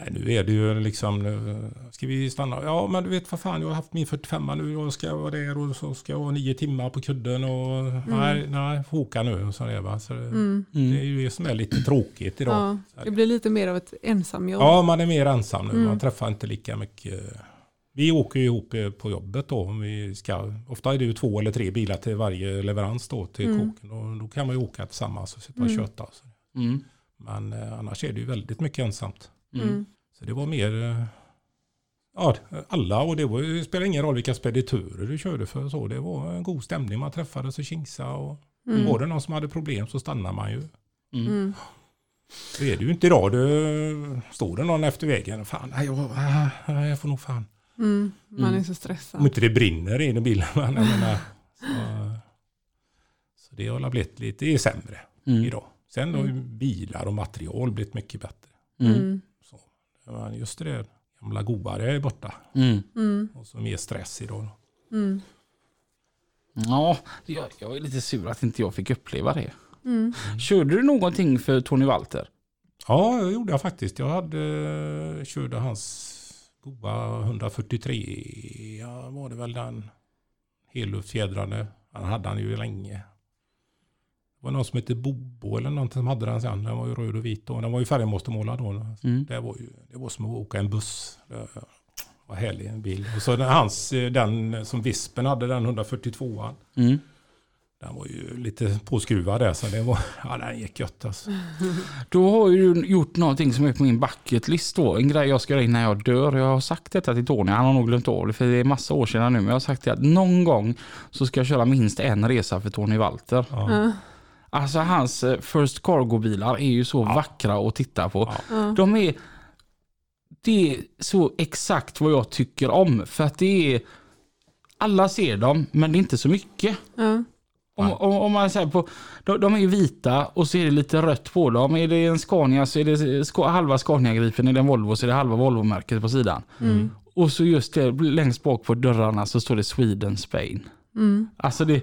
Nej, nu är det ju liksom, nu ska vi stanna? Ja, men du vet vad fan, jag har haft min 45 nu och ska vara där och så ska jag vara nio timmar på kudden och nej, nej, får åka nu och så är det va. Så det, Mm. det är ju det som är lite tråkigt idag. Ja. Det blir lite mer av ett ensamjobb. Ja, man är mer ensam nu. Mm. Man träffar inte lika mycket. Vi åker ju ihop eh, på jobbet då. Om vi ska, ofta är det ju två eller tre bilar till varje leverans då till Mm. kåken. Och då kan man ju åka tillsammans och sitta och Mm. köta. Så. Mm. Men eh, annars är det ju väldigt mycket ensamt. Mm. Så det var mer eh, ja, alla och det var, det spelar ingen roll vilka spediturer du körde för. Så det var en god stämning. Man träffades och tjingsa och Mm. var det någon som hade problem så stannade man ju. Mm. Mm. Det är det ju inte idag. Det står det någon efter vägen. Fan, nej, jag, nej, jag får nog fan. Mm. Man Mm. är så stressad. Om inte det brinner i den bilen. Men jag menar, så, så det har blivit lite det är sämre Mm. idag. Sen har ju bilar och material blivit mycket bättre. Mm. Men just det där gamla goa, det är borta. Mm. Mm. Och så mer stress idag. Mm. Ja, jag, jag är lite sur att inte jag fick uppleva det. Mm. Körde du någonting för Tony Walter? Ja, det gjorde jag faktiskt. Jag hade, körde hans goa 143. Ja, var det väl den helluftfjädrade. Han hade han ju länge. Det var någon som hette Bobo eller någon som hade den sen. Den var ju röd och vit då. Den var ju färgmålad då. Mm. Det var ju det var som att åka en buss. Det var härlig en bil. Och så den, hans, eh, den som Vispen hade, den 142an. Mm. Den var ju lite påskruvad där så det var, ja den gick gött alltså. Då har ju du gjort någonting som är på min bucket list då. En grej jag ska göra innan jag dör. Jag har sagt detta till Tony. Han har nog glömt av det för det är massa år sedan nu. Men jag har sagt det att någon gång så ska jag köra minst en resa för Tony Walter. Ja. Ja. Alltså hans eh, First Cargo-bilar är ju så vackra att titta på. Ja. De är... Det är så exakt vad jag tycker om. För att det är... Alla ser dem, men det är inte så mycket. Ja. Om, om, om man säger på, de, de är ju vita och så är det lite rött på dem. Är det en Scania så är det ska, halva Scania-gripen, är det en Volvo så är det halva Volvo-märket på sidan. Mm. Och så just det, längst bak på dörrarna så står det Sweden Spain. Mm. Alltså det,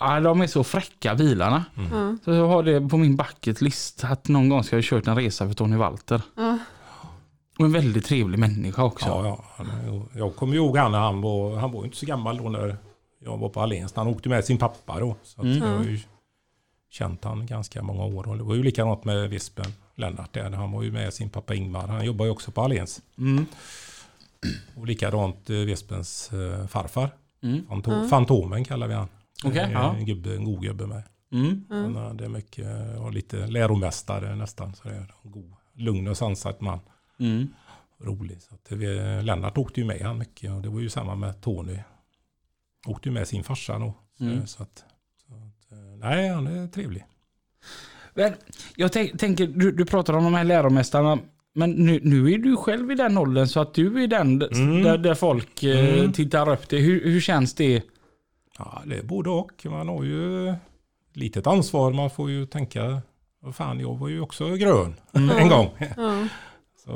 ja, de är så fräcka bilarna. Ja. Så jag har det på min bucket list att någon gång ska jag kört en resa för Tony Walter. Ja. Och en väldigt trevlig människa också. Ja, ja. Jag kommer ihåg han han var, han var ju inte så gammal då när jag var på Åhléns. Han åkte med sin pappa då. Så att Mm. jag har ju känt han ganska många år. Och det var ju likadant med Vispen Lennart där. Han var ju med sin pappa Ingmar. Han jobbar ju också på Åhléns. Mm. Och likadant eh, Vispens eh, farfar. Mm. Fantom, Fantomen kallar vi han. Okej, Det är ja. En, gubbe, en god gubbe med. Mm. Han hade mycket, och lite läromästare nästan. Så det är en god, lugn och sansad man. Mm. rolig. Så att det, Lennart åkte ju med han mycket och det var ju samma med Tony. Åkte ju med sin farsa då. Så, Mm. så, att, så att, eh, nej, han är trevlig. Men jag tänk, tänker, du, du pratar om de här läromästarna. Men nu, nu är du själv i den åldern så att du är den Mm. där, där folk eh, Mm. tittar upp dig. Hur, hur känns det? Ja, det är både och. Man har ju ett litet ansvar. Man får ju tänka, vad fan, jag var ju också grön en gång. Ja. Så,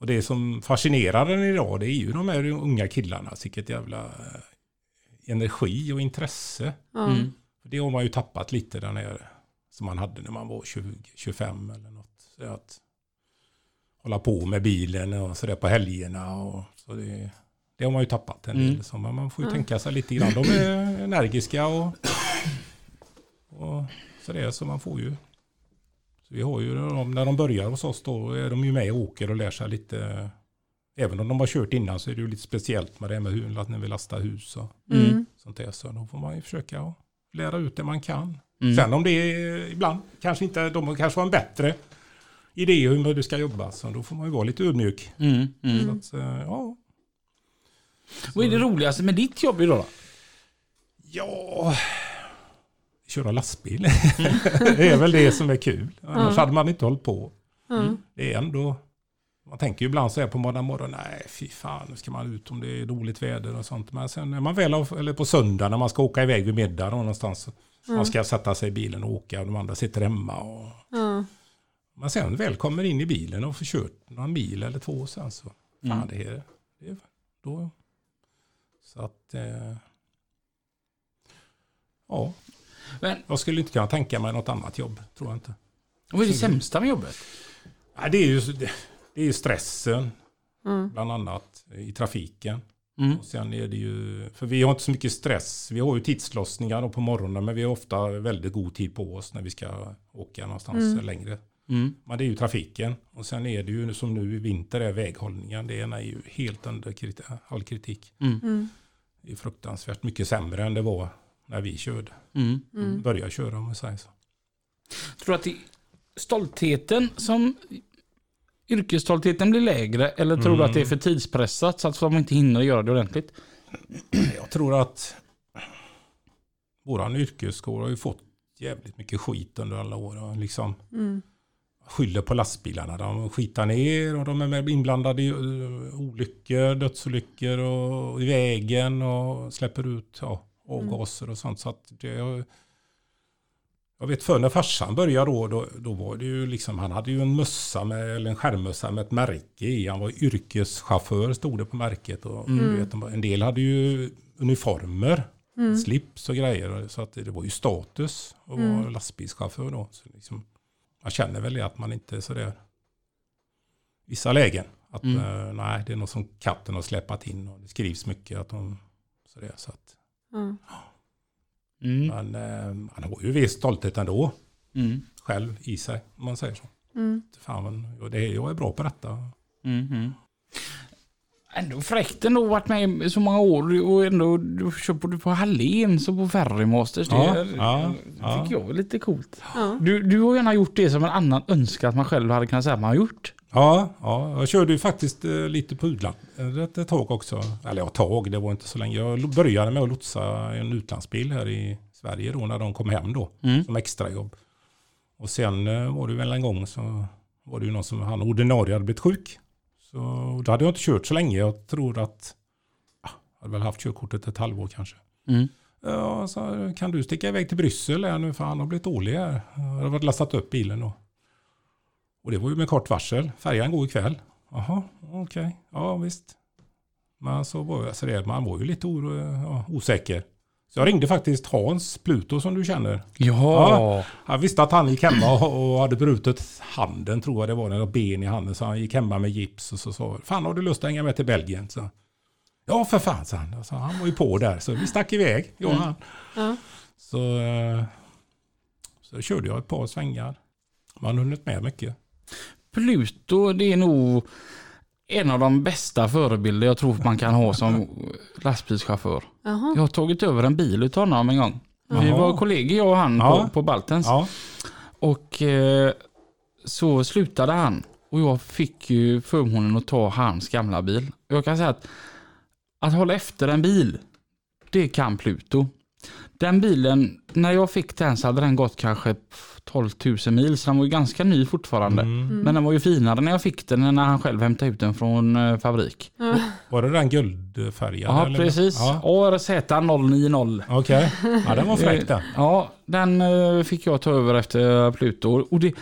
och det som fascinerar den idag, det är ju de här unga killarna. Vilket jävla eh, energi och intresse. Mm. Det har man ju tappat lite den här som man hade när man var 20, 25 eller något. Så att hålla på med bilen och sådär på helgerna. Och, så det, det har man ju tappat en del. Mm. Så man, man får ju Ja. tänka sig lite grann. De är energiska och, och sådär. Så man får ju. Så vi har ju när de börjar hos oss då är de ju med och åker och lär sig lite. Även om de har kört innan så är det ju lite speciellt med det med hur när vi lastar hus och Mm. sånt där. Så då får man ju försöka att lära ut det man kan. Mm. Sen om det är ibland kanske inte, de kanske har en bättre idé om hur du ska jobba. Så då får man ju vara lite ödmjuk. Mm. Mm. Så att, eh, ja. Vad är det roligaste med ditt jobb idag då? ja, köra lastbil. det är väl det som är kul. Annars Ja. hade man inte hållit på. Ja. Det är ändå, man tänker ju ibland så här på måndag morgon, nej fy fan, nu ska man ut om det är dåligt väder och sånt. Men sen är man väl, eller på söndag när man ska åka iväg vid middag någonstans. så Man ska sätta sig i bilen och åka och de andra sitter hemma. Och, man sen väl kommer in i bilen och får kört någon mil eller två sen så, fan Mm. det är, det är då. Så att, eh, ja, Men, jag skulle inte kunna tänka mig något annat jobb, tror jag inte. vad är det sämsta med jobbet? Nej, det är ju, det, det är stressen, Ja. bland annat, i trafiken. Mm. Och sen är det ju, för vi har inte så mycket stress. Vi har ju tidslossningar på morgonen men vi har ofta väldigt god tid på oss när vi ska åka någonstans Mm. längre. Mm. Men det är ju trafiken. Och sen är det ju som nu i vinter är väghållningen. Det är ju helt under kriti- all kritik. Mm. Mm. Det är fruktansvärt mycket sämre än det var när vi körde. Mm. Mm. Började köra om man säger så. Tror du att det är stoltheten som yrkesstoltheten blir lägre eller tror du Mm. att det är för tidspressat så att de inte hinner göra det ordentligt? Jag tror att våran yrkeskår har ju fått jävligt mycket skit under alla år. Och liksom Mm. Skyller på lastbilarna. De skitar ner och de är inblandade i uh, olyckor, dödsolyckor och i vägen och släpper ut ja, avgaser och sånt. Så att det, jag vet för när farsan började då, då, då var det ju liksom, han hade ju en mössa med, eller en skärmmössa med ett märke i. Han var yrkeschaufför stod det på märket. Och, Mm. vet, en del hade ju uniformer, Mm. slips och grejer. Så att det var ju status att vara Mm. lastbilschaufför då. Så liksom, man känner väl det att man inte är sådär vissa lägen. Att Mm. eh, nej, det är något som katten har släpat in och det skrivs mycket att de sådär. Så att. Mm. men eh, han har ju viss stolthet ändå Mm. själv i sig om man säger så. Mm. Fan, det jag är bra på detta. Mm. Ändå fräckt ändå varit med i så många år och ändå du både på Halléns och på Ferrymasters. Det Ja, är- ja, tycker ja. jag är lite coolt. Ja. Du, du har gärna gjort det som en annan önskar att man själv hade kunnat säga att man har gjort. Ja, ja, jag körde ju faktiskt eh, lite på utland ett, ett tag också. Eller ja, tag, det var inte så länge. Jag började med att lotsa en utlandsbil här i Sverige då när de kom hem då. Mm. Som extrajobb. Och sen eh, var det väl en gång så var det ju någon som, han ordinarie hade blivit sjuk. Så då hade jag inte kört så länge. Jag tror att, ja, jag hade väl haft körkortet ett halvår kanske. Mm. Ja, så kan du sticka iväg till Bryssel här nu för han har blivit dålig här. Jag har varit lastat upp bilen då. Och det var ju med kort varsel. Färjan går ikväll. Jaha, okej. Ja, visst. Men så var så det, man var ju lite oro, ja, osäker. Så jag ringde faktiskt Hans Pluto som du känner. Ja. Han visste att han gick hemma och, och hade brutit handen tror jag det var. Eller ben i handen. Så han gick hemma med gips och så sa Fan har du lust att hänga med till Belgien? Så, ja för fan sa han. Så han var ju på där. Så vi stack iväg. Jag och han. Ja. Så, eh, så körde jag ett par svängar. Man har hunnit med mycket. Pluto det är nog en av de bästa förebilder jag tror man kan ha som lastbilschaufför. Jag har tagit över en bil utav honom en gång. Vi Jaha. var kollegor jag och han Ja. på, på Baltens. Ja, Och eh, så slutade han. Och jag fick ju förmånen att ta hans gamla bil. Jag kan säga att att hålla efter en bil, det kan Pluto. Den bilen, när jag fick den så hade den gått kanske 12 000 mil, så den var ju ganska ny fortfarande. Mm. Men den var ju finare när jag fick den än när han själv hämtade ut den från eh, fabrik. Var det den guldfärgade? Ja, eller? precis. Ja, ARZ090. Okej, ja, den var fräck den. Ja, den eh, fick jag ta över efter Pluto. Och det,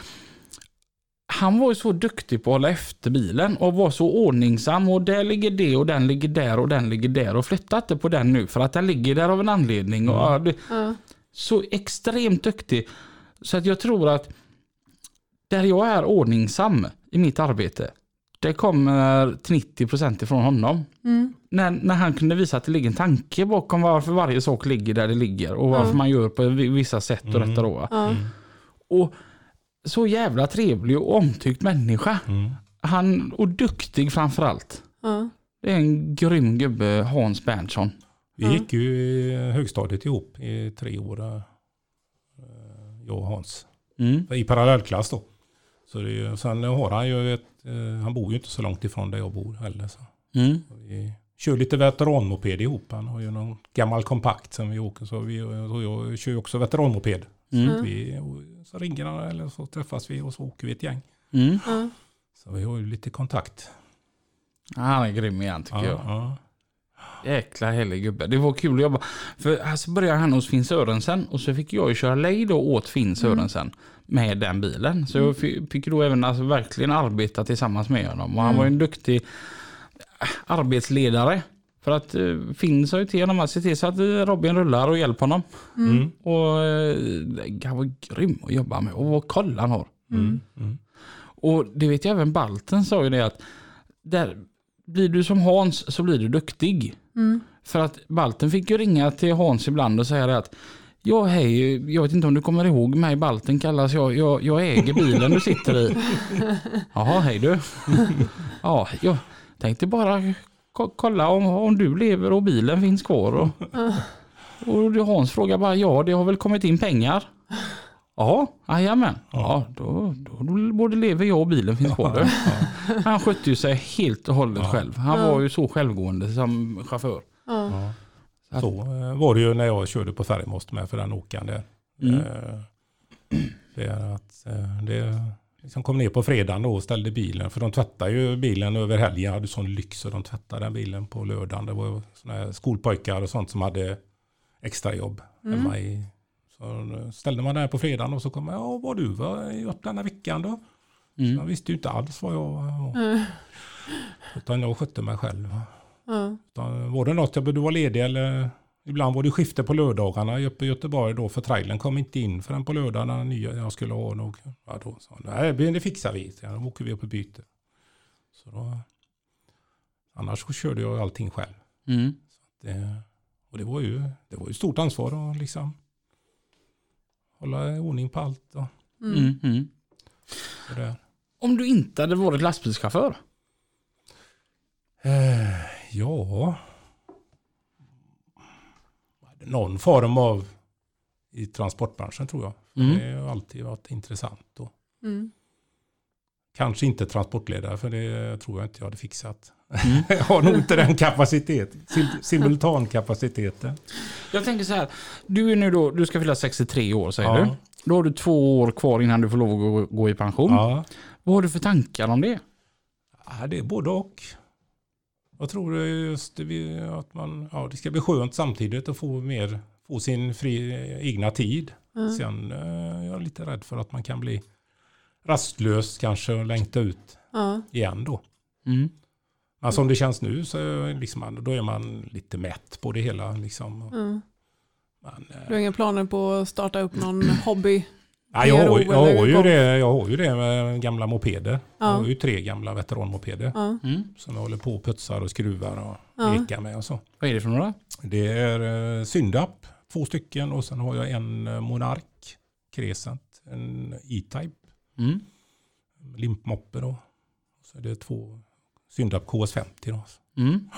han var ju så duktig på att hålla efter bilen och var så ordningsam och där ligger det och den ligger där och den ligger där och flytta inte på den nu för att den ligger där av en anledning. Och, Ja. så extremt duktig. Så att jag tror att där jag är ordningsam i mitt arbete, det kommer till 90% ifrån honom. Mm. När, när han kunde visa att det ligger en tanke bakom varför varje sak ligger där det ligger och varför man gör på vi- vissa sätt och Mm. detta då. Och så jävla trevlig och omtyckt människa. Mm. Han, och duktig framförallt. Ja. Det är en grym gubbe, Hans Berntsson. Vi gick ju i högstadiet ihop i tre år. eh, Jag och Hans. Mm. I parallellklass då. Så det är, ju- sen har han ju ett, eh, han bor ju inte så långt ifrån där jag bor heller. Så. Mm. Vi kör lite veteranmoped ihop. Han har ju någon gammal kompakt som vi åker. Så vi, och jag kör ju också veteranmoped. Mm. Så, vi, så ringer han eller så träffas vi och så åker vi ett gäng. Mm. Ja. Så vi har ju lite kontakt. Han är grym igen tycker Ja, jag. ja. Jäkla helig gubbe. Det var kul att jobba. För här så började han hos Finn Sörensen och så fick jag ju köra lejd då åt Finn Sörensen med den bilen. Så jag fi- fick då även alltså verkligen arbeta tillsammans med honom. Och han var ju en duktig äh, arbetsledare. För att eh, Finn sa ju till honom att se till så att eh, Robin rullar och hjälp honom. Mm. Och eh, han var grym att jobba med. Och vad koll han har. Mm. Mm. Och det vet jag även Balten sa ju det att där blir du som Hans så blir du duktig. Mm. För att Balten fick ju ringa till Hans ibland och säga det att Ja hej, jag vet inte om du kommer ihåg mig, Balten kallas jag. Jag, jag äger bilen du sitter i. Jaha, hej du. Ja, jag tänkte bara kolla om, om du lever och bilen finns kvar. Och, och Hans frågar bara, ja det har väl kommit in pengar? Ja, jajamän. Ja, då, då, då både lever jag och bilen finns kvar. Han skötte ju sig helt och hållet själv. Han var ju så självgående som chaufför. Ja. Så eh, var det ju när jag körde på Färgmost med för den åkaren där. Mm. Eh, Det är att eh, det liksom kom ner på fredagen då och ställde bilen. För de tvättade ju bilen över helgen. Jag hade sån lyx och de tvättade den bilen på lördagen. Det var såna här skolpojkar och sånt som hade extrajobb hemma i. Så ställde man den på fredagen och så kom jag, ja vad du var gjort denna veckan då? Så Mm. jag visste ju inte alls vad jag var. Mm. Utan jag skötte mig själv. Ja. Utan var det något jag behövde vara ledig eller ibland var det skifte på lördagarna uppe i Göteborg då för trailern kom inte in förrän på lördagen när nya jag skulle ha nog. Ja, då sa han, nej det fixar vi. Så då åker vi upp och byter. Så då, annars så körde jag allting själv. Mm. Det, och det var ju det var ju stort ansvar att liksom hålla ordning på allt. Och, Mm. Mm. Mm. Om du inte hade varit lastbilschaufför? Eh, ja. Någon form av i transportbranschen tror jag. Mm. Det har alltid varit intressant. Och Mm. kanske inte transportledare för det tror jag inte jag hade fixat. Mm. jag har nog inte den kapaciteten. sim- Simultankapaciteten. Jag tänker så här, du är nu då, du ska fylla 63 år säger Ja. du. Då har du två år kvar innan du får lov att gå, gå i pension. Ja. Vad har du för tankar om det? ja, det är både och. Jag tror just det, att man, ja, det ska bli skönt samtidigt att få mer, få sin fri, egna tid. Ja. Sen eh, är jag lite rädd för att man kan bli rastlös kanske och längta ut Ja. igen då. Mm. Men som det känns nu så är liksom, då är man lite mätt på det hela. Liksom. Ja. Men, eh, Du har inga planer på att starta upp någon hobby? Ja, jag, har, jag, har ju det, jag har ju det med gamla mopeder. Jag Ja. har ju tre gamla veteranmopeder Ja. Mm. som jag håller på och putsar och skruvar och Ja. lekar med och så. Vad är det för några? Det är eh, Syndap, två stycken och sen har jag en eh, Monark Crescent, en E-Type, Mm. limpmoppe då. Så det är två Syndap KS50 då. Mm.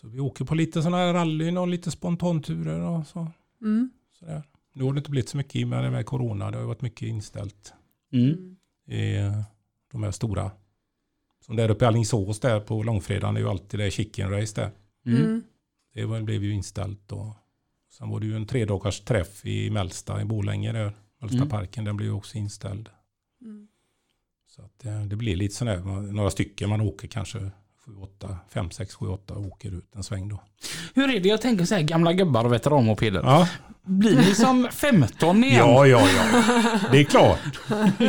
Så vi åker på lite sådana här rallyn och lite spontanturer och så. Mm. Sådär. Nu har det inte blivit så mycket i och med det corona. Det har ju varit mycket inställt Mm. i eh, de här stora. Som där uppe i Alingsås där på långfredagen är ju alltid det chicken race där. Mm. Mm. Det blev ju inställt och Sen var det ju en tre dagars träff i Mälsta i Borlänge där. Mälstaparken, Mm. den blev ju också inställd. Mm. Så att eh, det blir lite sådär, några stycken man åker kanske 7, 8, 5, 6, 7, 8 och åker ut en sväng då. Hur är det? Jag tänker så här gamla gubbar och veteranmopeder. Ja, Blir ni som 15 igen? ja, ja, ja. det är klart.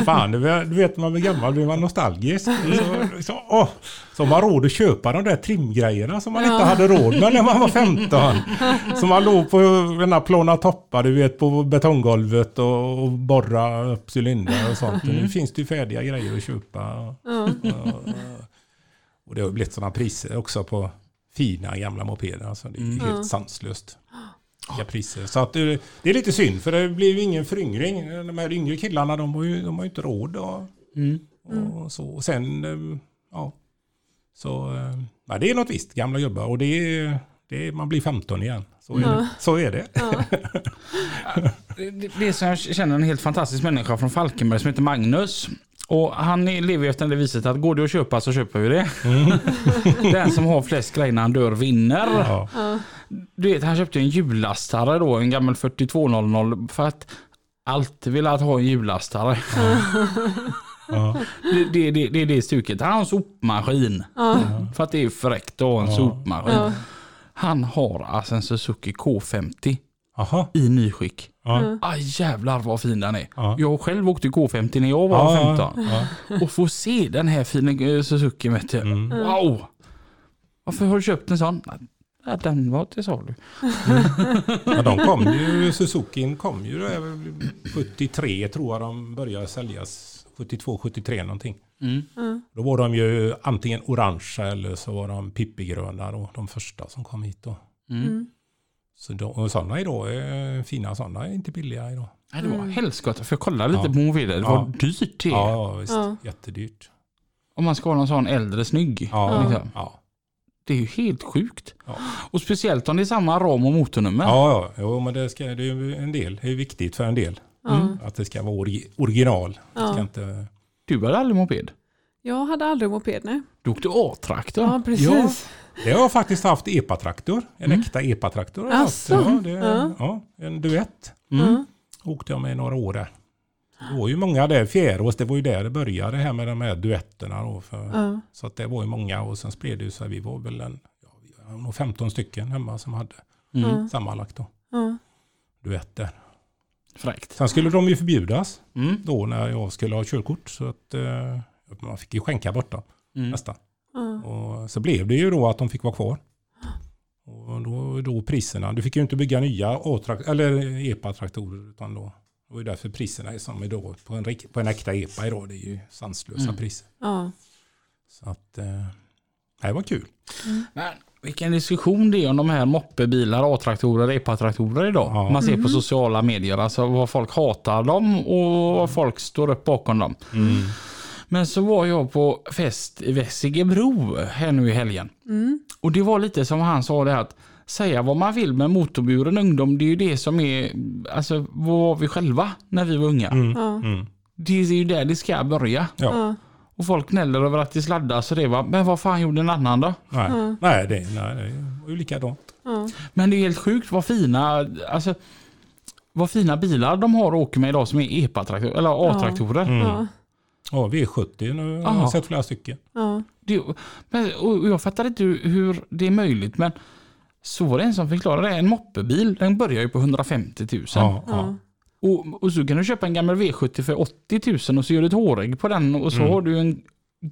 Fan, du vet, vet man blir gammal blir man nostalgisk. Så, så, åh, så har man råd att köpa de där trimgrejerna som man inte hade råd med när man var 15. Så man låg på den här plåna toppar, du vet, på betonggolvet och, och borra upp cylindrar och sånt. Och nu finns det ju färdiga grejer att köpa. Och, och det har blivit sådana priser också på fina gamla mopeder. Alltså det är Mm. helt sanslöst. Vilka priser. Så att det, det är lite synd för det blir ju ingen föryngring. De här yngre killarna de har ju, de har ju inte råd. Och, Mm. och, så. och sen, eh, ja. Så eh, ja, det är något visst, gamla gubbar. Och det är, det är, man blir 15 igen. Så är det. Så är det. Det- det är så jag känner en helt fantastisk människa från Falkenberg som heter Magnus. Och han är- lever ju efter det viset att går det att köpa så köper vi det. Den som har flest grejer när han dör vinner. Ja. Du vet, han köpte en hjullastare då, en gammal 4200 för att alltid ville att ha en hjullastare. Ja. Det, det, det, det är det stuket. Han har en sopmaskin. För att det är fräckt att ha en sopmaskin. Ja. Han har alltså en Suzuki K50 Aha. i nyskick. Ja. Ah, jävlar vad fin den är. Ja. Jag själv åkte K50 när jag var Ja, 15. ja. Och få se den här fina eh, Suzuki vet du. Mm. Wow! Varför har du köpt en sån? Ja, den var till salu. Ja, de kom ju, Suzuki kom ju där 73 tror jag de började säljas. 72, 73 någonting. Mm. Då var de ju antingen orangea eller så var de pippigröna då, de första som kom hit då. Mm. Så de, och sådana idag är fina, sådana är inte billiga idag. Nej, det var helskott. För jag kollade lite Ja. på mobiler. Det var Ja. dyrt det. Ja, visst. Ja. Jättedyrt. Om man ska ha någon sån äldre snygg. Ja, Liksom. ja. Det är ju helt sjukt. Ja. Och speciellt om det är samma ram och motornummer. Ja, ja. Jo, men det, ska, det är ju en del. Det är viktigt för en del. Ja. Att det ska vara ori- original. Det ska Ja. inte... Du hade aldrig moped? Jag hade aldrig moped, nej. Du åkte A-traktor? Ja, precis. Det har jag faktiskt haft epatraktor. En äkta epatraktor. Asså? Ja, det, Ja. ja, en duett. Mm. Åkte jag med i några år där. Det var ju många där, Fjärås, det var ju där det började här med de här duetterna. Då, för, Ja. Så att det var ju många och sen spred det sig. Vi var väl en, ja, vi var nog 15 stycken hemma som hade Mm. sammanlagt då, Ja. duetter. Fräckt. Sen skulle de ju förbjudas Mm. då när jag skulle ha körkort. Så att eh, man fick ju skänka bort dem Mm. nästan. Och så blev det ju då att de fick vara kvar. Och då, då priserna, du fick ju inte bygga nya eller EPA-traktorer utan då det var därför priserna är som idag på en, rik- på en äkta EPA idag. Det är ju sanslösa Mm. priser. Ja. Så att, eh, det var kul. Men vilken diskussion det är om de här moppebilar, A-traktorer, EPA-traktorer idag. Ja. Man ser på sociala medier, alltså vad folk hatar dem och vad folk står upp bakom dem. Men så var jag på fest i Vessigebro här nu i helgen. Mm. Och det var lite som han sa det att säga vad man vill med motorburen ungdom, det är ju det som är, alltså vad var vi själva när vi var unga? Mm. Ja. Mm. Det är ju där det ska börja. Ja. Ja. Och folk gnäller över att det sladdas och det va, men vad fan gjorde en annan då? Nej, nej, det, nej, det var ju likadant. Ja. Men det är helt sjukt vad fina, alltså vad fina bilar de har och åker med idag som är EPA-traktorer, eller A-traktorer. Mm. Ja. Ja, V70 nu har Aha. jag sett flera stycken. Ja. Det, men, och jag fattar inte hur, det är möjligt men så var det en som förklarade det. En moppebil den börjar ju på 150 000. Ja, Ja. Och, och så kan du köpa en gammal V70 för 80 000 och så gör du ett hårägg på den och så Mm. har du en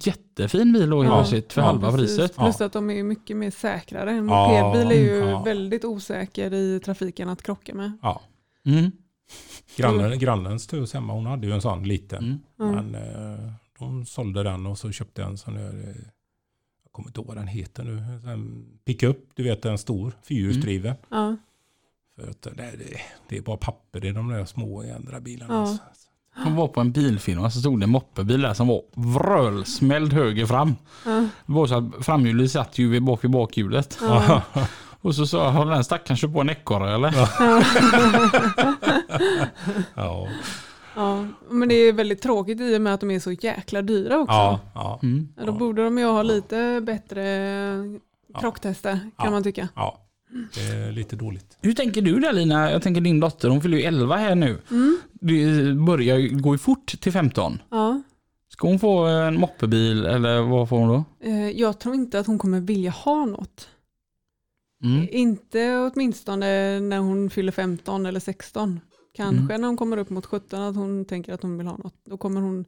jättefin bil helt Ja. för Ja, halva Precis. priset. Plus att de är mycket mer säkrare. En Ja. mopedbil är ju Ja. väldigt osäker i trafiken att krocka med. ja. Mm. Grannen, grannens tös hemma, hon hade ju en sån liten. Mm. Mm. Men eh, de sålde den och så köpte jag en sån där, eh, jag kommer inte ihåg vad den heter nu, en pickup, du vet en stor, fyrhjulsdriven. Ja. För att, det, det, är bara papper i de där små i andra bilarna. Ja. alltså. Hon var på en bilfirma så stod det en moppebil där som var vrölsmälld höger fram. Ja. Det var så att framhjulet satt ju vid bak i bakhjulet. Ja. Och så sa jag, har den stackaren kört på en ekorre eller? Ja, Ja. Men det är väldigt tråkigt i och med att de är så jäkla dyra också. ja, ja, Mm. Ja, Då borde de ju ha lite bättre krocktester kan Ja. man tycka. ja. Det är lite dåligt. Hur tänker du där Lina? Jag tänker din dotter, hon fyller ju 11 här nu. Det börjar ju gå fort till 15. Ja. Ska hon få en moppebil eller vad får hon då? Eh, Jag tror inte att hon kommer vilja ha något. Mm. Inte åtminstone när hon fyller 15 eller 16. Kanske när hon kommer upp mot 17 att hon tänker att hon vill ha något. Då kommer hon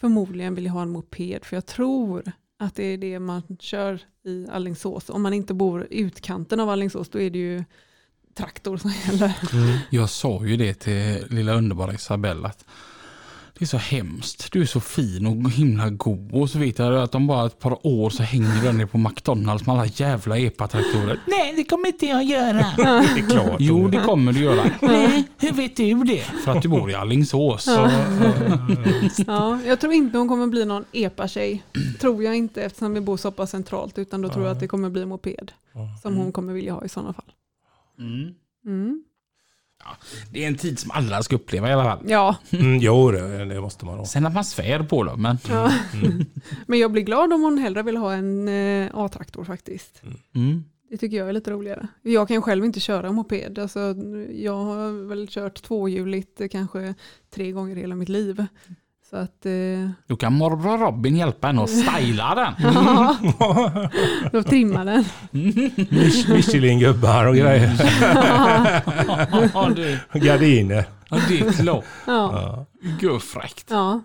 förmodligen vilja ha en moped. För jag tror att det är det man kör i Allingsås. Om man inte bor i utkanten av Allingsås då är det ju traktor som gäller. Jag sa ju det till lilla underbara Isabella att det är så hemskt. Du är så fin och himla god. Och så vet jag att om bara ett par år så hänger du ner på McDonalds med alla jävla epatraktorer. Nej, det kommer inte jag göra. Det är klart. Jo, det kommer du göra. Nej, hur vet du det? För att du bor i Alingsås. Ja, jag tror inte hon kommer bli någon epa-tjej. Tror jag inte eftersom vi bor så pass centralt. Utan då tror jag att det kommer bli en moped. Som hon kommer vilja ha i sådana fall. Mm. Mm. Det är en tid som alla ska uppleva i alla fall. Ja, Mm, jo, det, det måste man ha. Sen att man svär på dem, men... ja. men jag blir glad om hon hellre vill ha en eh, A-traktor faktiskt. Mm. Det tycker jag är lite roligare. Jag kan själv inte köra moped. Alltså, jag har väl kört tvåhjuligt eh, kanske tre gånger i hela mitt liv. Så att, eh, Då kan morbror Robin hjälpa henne att styla den. då trimmar den. Mich- Michelin-gubbar och grejer. ja, det, Gardiner. ja, det är klart. Ja, Gud fräckt. ja.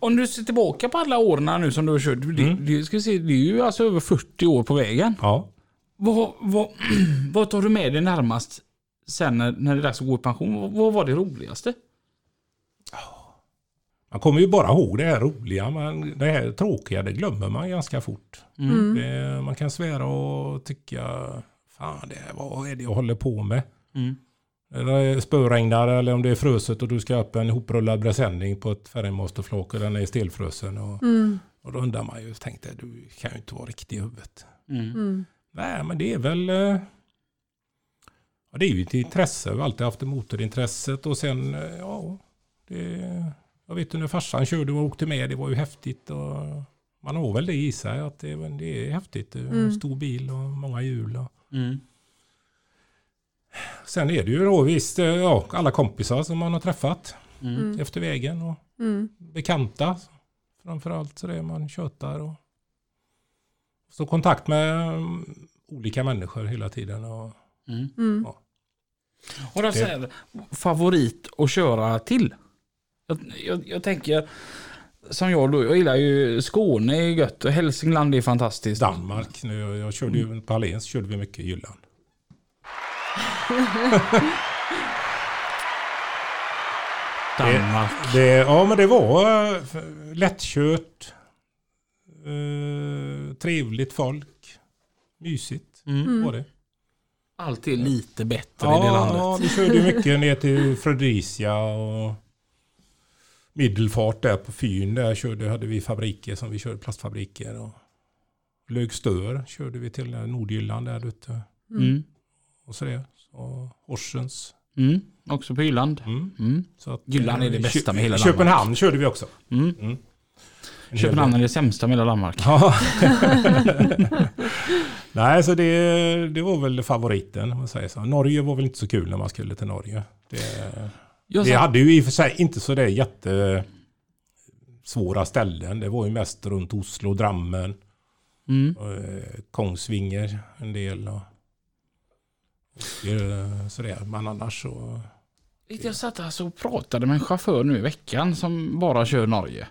Om du ser tillbaka på alla åren nu som du har kört. Det, det, ska se, det är ju alltså över 40 år på vägen. Ja. Vad, vad, vad tar du med dig närmast sen när, när det är dags att gå i pension? Vad, vad var det roligaste? Man kommer ju bara ihåg det här roliga, men det här tråkiga det glömmer man ganska fort. Mm. Det, man kan svära och tycka, fan det, vad är det jag håller på med? Mm. Eller spöregnar eller om det är fruset och du ska upp en hoprullad presenning på ett färgmasterflak och den är stelfrusen. Och, Mm. och då undrar man ju, tänkte du kan ju inte vara riktig i huvudet. Mm. Mm. Nej, men det är väl... eh, Ja, det är ju ett intresse. Jag har alltid haft motorintresset och sen, eh, ja... Det, jag vet när farsan körde och åkte med, det var ju häftigt. Och man har väl det i sig, att det, det är häftigt. Mm. stor bil och många hjul. Och. Mm. Sen är det ju då visst, eh, ja, alla kompisar som man har träffat Mm. efter vägen och Mm. bekanta. Framförallt så det man tjötar och stå i kontakt med mm, olika människor hela tiden. Och, Mm. Mm. Och då säger favorit att köra till? Jag, jag, jag tänker, som jag då, jag gillar ju Skåne är gött och Hälsingland är fantastiskt. Danmark. Nu, jag, jag körde ju på Åhléns körde vi mycket i Jylland. Danmark. Det, ja men det var eh, lättkört. Eh, trevligt folk. Mysigt Mm. var det. Allt är lite bättre i det Ja, landet. ja, vi körde mycket ner till Fredricia och Middelfart där på Fyn. Där körde, hade vi fabriker som vi körde plastfabriker. Och Lögstör körde vi till Nordjylland där ute. Mm. Och så det. Så Horsens. Mm. Också på Jylland. Mm. Mm. Så att, Jylland är det eh, bästa med hela Danmark. Köpenhamn körde vi också. Mm. Köpenhamn är det sämsta med hela Danmark. Ja. Nej, så det, det var väl favoriten om man säger så. Norge var väl inte så kul när man skulle till Norge. Det, Jag det sa, hade ju i och för sig inte så det jätte svåra ställen. Det var ju mest runt Oslo, Drammen, mm. och, eh, Kongsvinger en del. Och, och eh, sådär. Men annars så... jag satt alltså och pratade med en chaufför nu i veckan som bara kör Norge.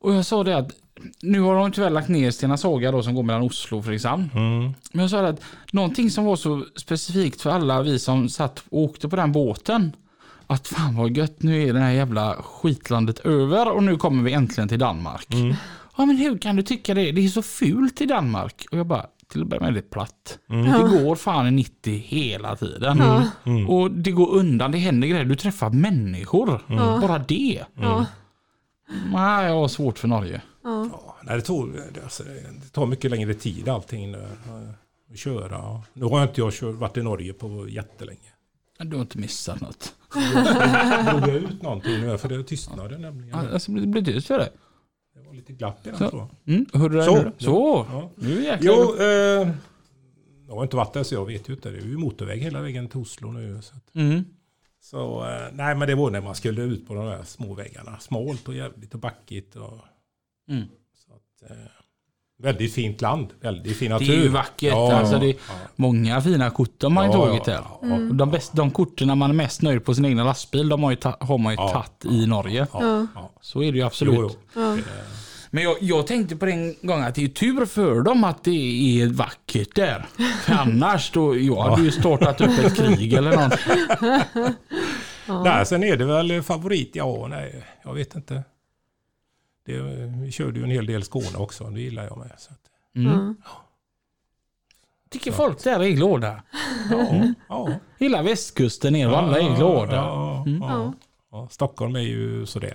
Och jag sa det att nu har de tyvärr lagt ner Stena Saga då som går mellan Oslo och Fredrikshamn. Mm. Men jag sa det att någonting som var så specifikt för alla vi som satt och åkte på den båten. Att fan vad gött, nu är det här jävla skitlandet över och nu kommer vi äntligen till Danmark. Mm. Ja men hur kan du tycka det? Det är så fult i Danmark. Och jag bara, till att börja med är det platt. Mm. Det går fan i 90 hela tiden. Mm. Och det går undan, det händer grejer. Du träffar människor. Ja. Bara det. Ja. Nej, jag har svårt för Norge. Ja. Ja, nej, det, tog, det, alltså, det tar mycket längre tid allting att köra. Nu har inte jag kört, varit i Norge på jättelänge. Du har inte missat något. Drog jag ut någonting nu för det tystnade nämligen. Ja, Alltså, det blir tyst för det. Det var lite glapp i den Så. tror jag. Mm, hörde du det Så. nu? Så. Ja. Nu jäklar. Jo, eh, Jag har inte varit där så jag vet ju inte. Det är ju motorväg hela vägen till Oslo nu. Så, att, Mm. så eh, nej men det var när man skulle ut på de där små vägarna. Smalt och jävligt och backigt. Och, Mm. så att, eh, väldigt fint land. Väldigt fin Det natur. är ju vackert. Ja, alltså det är ja. många fina kort har ju Ja, tagit ja, här. ja, Och De, bäst, de korten man är mest nöjd på sin egna lastbil, de har, ju ta, har man ju Ja. tagit i Norge. Ja, ja. Så är det ju absolut. Jo, jo. Ja. Men jag, jag tänkte på den gången att det är tur för dem att det är vackert där. För annars då, jag hade ju startat upp ett krig eller något. Nej, sen är det väl favorit? Ja, nej, jag vet inte. Det, vi körde ju en hel del Skåne också, det gillar jag med. Så att, Mm. Tycker folk där är glada. ja, ja, Hela västkusten ner och alla är glada. Ja, Mm. ja, ja. Stockholm är ju sådär.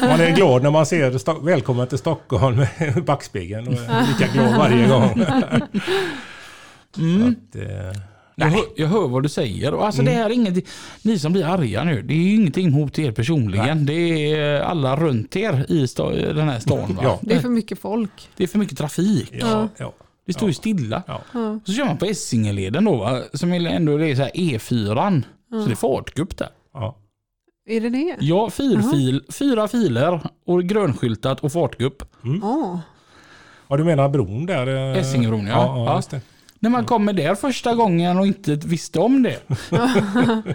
Man är glad när man ser Välkommen till Stockholm med backspegeln och är lika glad varje gång. Mm. Att, eh, Jag, hör, jag hör vad du säger. Alltså det här är inget, ni som blir arga nu, det är ju ingenting mot er personligen. Det är alla runt er i sta, den här stan. Va? Ja. Det är för mycket folk. Det är för mycket trafik. ja, ja, Det står ju stilla. ja. Ja. Och så kör man på Essingeleden då, va? som är ändå är så här E4. Så det är fartgupp där. ja. Är det det? Ja, fyr fil, fyra filer och grönskyltat och fartgupp. Ja. ja, du menar bron där? eh? Essingebron, ja. ja. Ja. Ja. När man kommer där första gången och inte visste om det.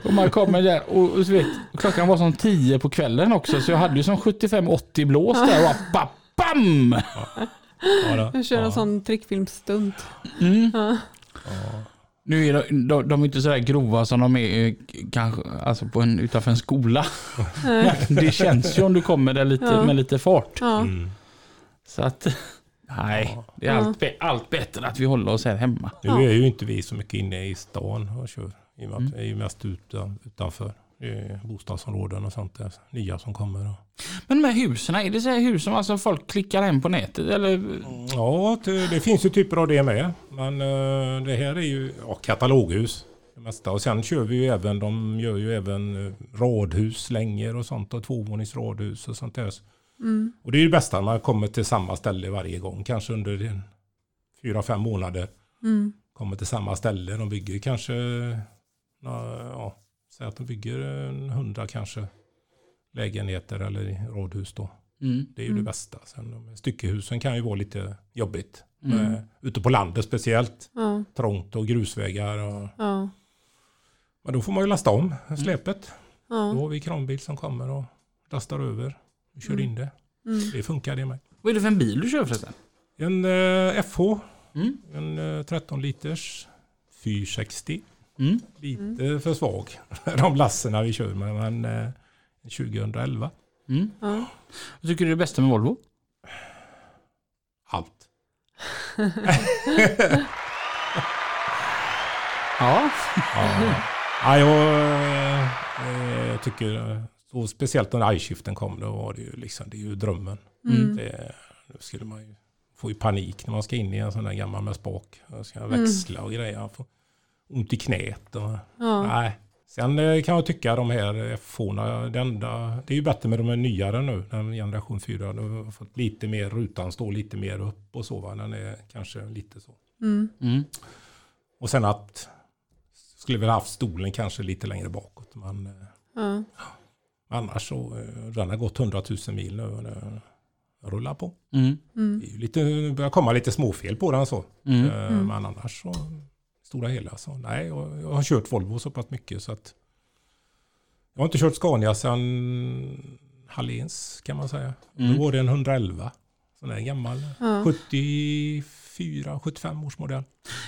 och man kommer där och, och så vet, klockan var som 10 på kvällen också så jag hade ju som 75-80 blås där och bara bam! Ja, då. Jag kör en ja. sån trickfilmsstunt. Mm. Ja. Nu är de, de, de är inte sådär grova som de är eh, kanske alltså på en, utanför en skola. Det känns ju om du kommer där lite, Ja. med lite fart. Ja. Mm. Så att, nej, det är allt, be- allt bättre att vi håller oss här hemma. Nu är ju inte vi så mycket inne i stan och kör. I och med Mm. att vi är ju mest utan, utanför. Bostadsområden och sånt där. Nya som kommer. Och. Men här husen, är det så här hus som alltså folk klickar hem på nätet? Eller? Ja, det, det finns ju typer av det med. Men eh, det här är ju ja, kataloghus. Det mesta. Och sen kör vi ju även, de gör ju även eh, radhus, längor och sånt. Och tvåvåningsradhus och sånt där. Mm. Och det är ju det bästa när man kommer till samma ställe varje gång. Kanske under fyra, fem månader. Mm. Kommer till samma ställe. De bygger kanske, ja, säg att de bygger en hundra kanske lägenheter eller radhus då. Mm. Det är ju Mm. det bästa. Sen de styckehusen kan ju vara lite jobbigt. Mm. Eh, ute på landet speciellt. Ja. Trångt och grusvägar. Och, Ja. men då får man ju lasta om släpet. Då Ja. har vi kranbil som kommer och lastar över. Och kör Mm. in det. Mm. Det funkar det med. Vad är det för en bil du kör förresten? En eh, FH. Mm. En eh, 13 liters 460. Mm. Lite för svag. De lasserna vi kör med. Men eh, 2011. Mm. Ja. Vad tycker du är det bästa med Volvo? Allt. Ja. Ja, ja jag eh, tycker, så speciellt när iShiften kom, då var det ju liksom, det är ju drömmen. Mm. Det, då skulle man ju få panik när man ska in i en sån där gammal med spak. Och ska växla och grejer. Man får ont i knät. Och, Ja. nej. Sen eh, kan jag tycka de här F-orna, det, enda, det är ju bättre med de är nyare nu, den generation 4. De har fått lite mer, rutan står lite mer upp och så. Va? Den är kanske lite så. Mm. Mm. Och sen att skulle väl haft stolen kanske lite längre bakåt. Men eh, Ja. Annars så, eh, den har gått 100 000 mil nu och det rullar på. Mm. Mm. Det är lite, börjar komma lite småfel på den så. Mm. Eh, Men annars så, stora hela så, nej, jag, jag har kört Volvo så pass mycket så att jag har inte kört Scania sedan Halléns kan man säga. Mm. Då var det en 111. Sån där gammal. Ja. 74, 75 års modell.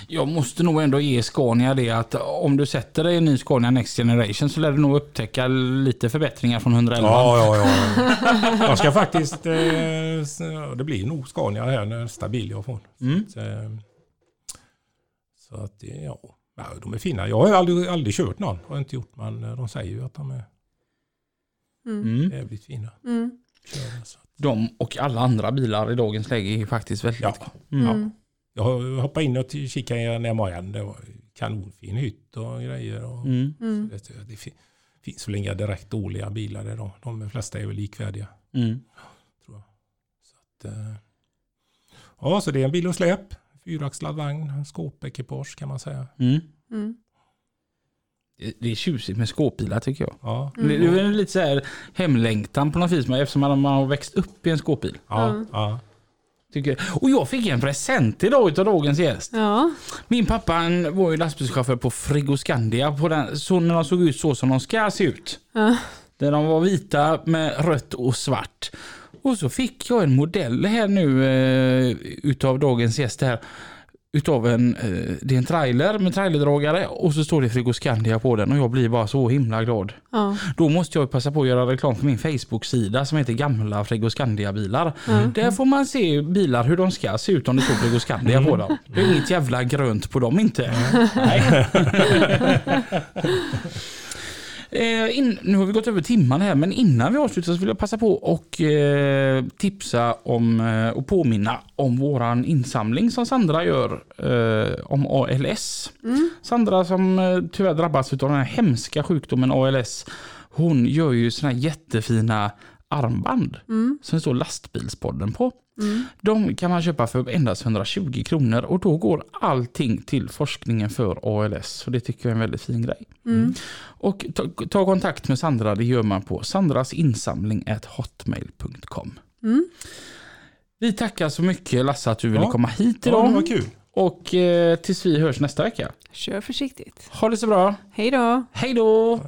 Jag måste nog ändå ge Scania det att om du sätter dig i en ny Scania Next Generation så lär du nog upptäcka lite förbättringar från 111. Ja, ja, ja. Jag ska faktiskt... Eh, det blir nog Scania här nästa bil jag får. Mm. Så, eh, så att det, ja. ja. De är fina. Jag har aldrig, aldrig kört någon. Har inte gjort. Men eh, de säger ju att de är Mm. Mm. jävligt fina. Mm. Köra, så. De och alla andra bilar i dagens läge är faktiskt väldigt... Ja. Mm. Mm. Jag har hoppat in och kikade i en MAN. Det var kanonfin hytt och grejer. Och, Mm. Mm. det, det fi- finns väl inga direkt dåliga bilar då. De flesta är väl likvärdiga. Mm. Att, eh, ja, så det är en bil och släp. fyraxlad vagn, skåpekipage kan man säga. Mm. Mm. Det- är tjusigt med skåpbilar tycker jag. Ja, Det det är väl lite så här hemlängtan på något vis eftersom man man har växt upp i en skåpbil. ja, Mm. ja. Tycker. Och jag fick en present idag utav dagens gäst. Ja, Min pappa han var ju lastbilschaufför på Frigoscandia på den, så när de såg ut så som de ska se ut. Ja. Där de var vita med rött och svart. Och så fick jag en modell här nu eh, utav dagens gäst här. Utav en, eh, det är en trailer med trailerdragare och så står det Frigoscandia på den och jag blir bara så himla glad. ja, Då måste jag passa på att göra reklam för min Facebook-sida som heter Gamla Frigoscandia-bilar. ja. Där får man se bilar hur de ska se ut om det står Frigoscandia på dem. Det är inget jävla grönt på dem inte. Nej. Eh, in, nu har vi gått över timmarna här men innan vi avslutar så vill jag passa på och eh, tipsa om eh, och påminna om våran insamling som Sandra gör eh, om ALS. Sandra som eh, tyvärr drabbats av den här hemska sjukdomen ALS. Hon gör ju såna här jättefina armband som det står lastbilspodden på. De kan man köpa för endast 120 kronor och då går allting till forskningen för ALS. Så det tycker jag är en väldigt fin grej. Och ta, ta kontakt med Sandra, det gör man på sandrasinsamling.hotmail.com. Vi tackar så mycket Lasse att du ville Ja. komma hit ja, idag. det var kul. Och eh, tills vi hörs nästa vecka. Kör försiktigt. Ha det så bra. Hej då. Hej då!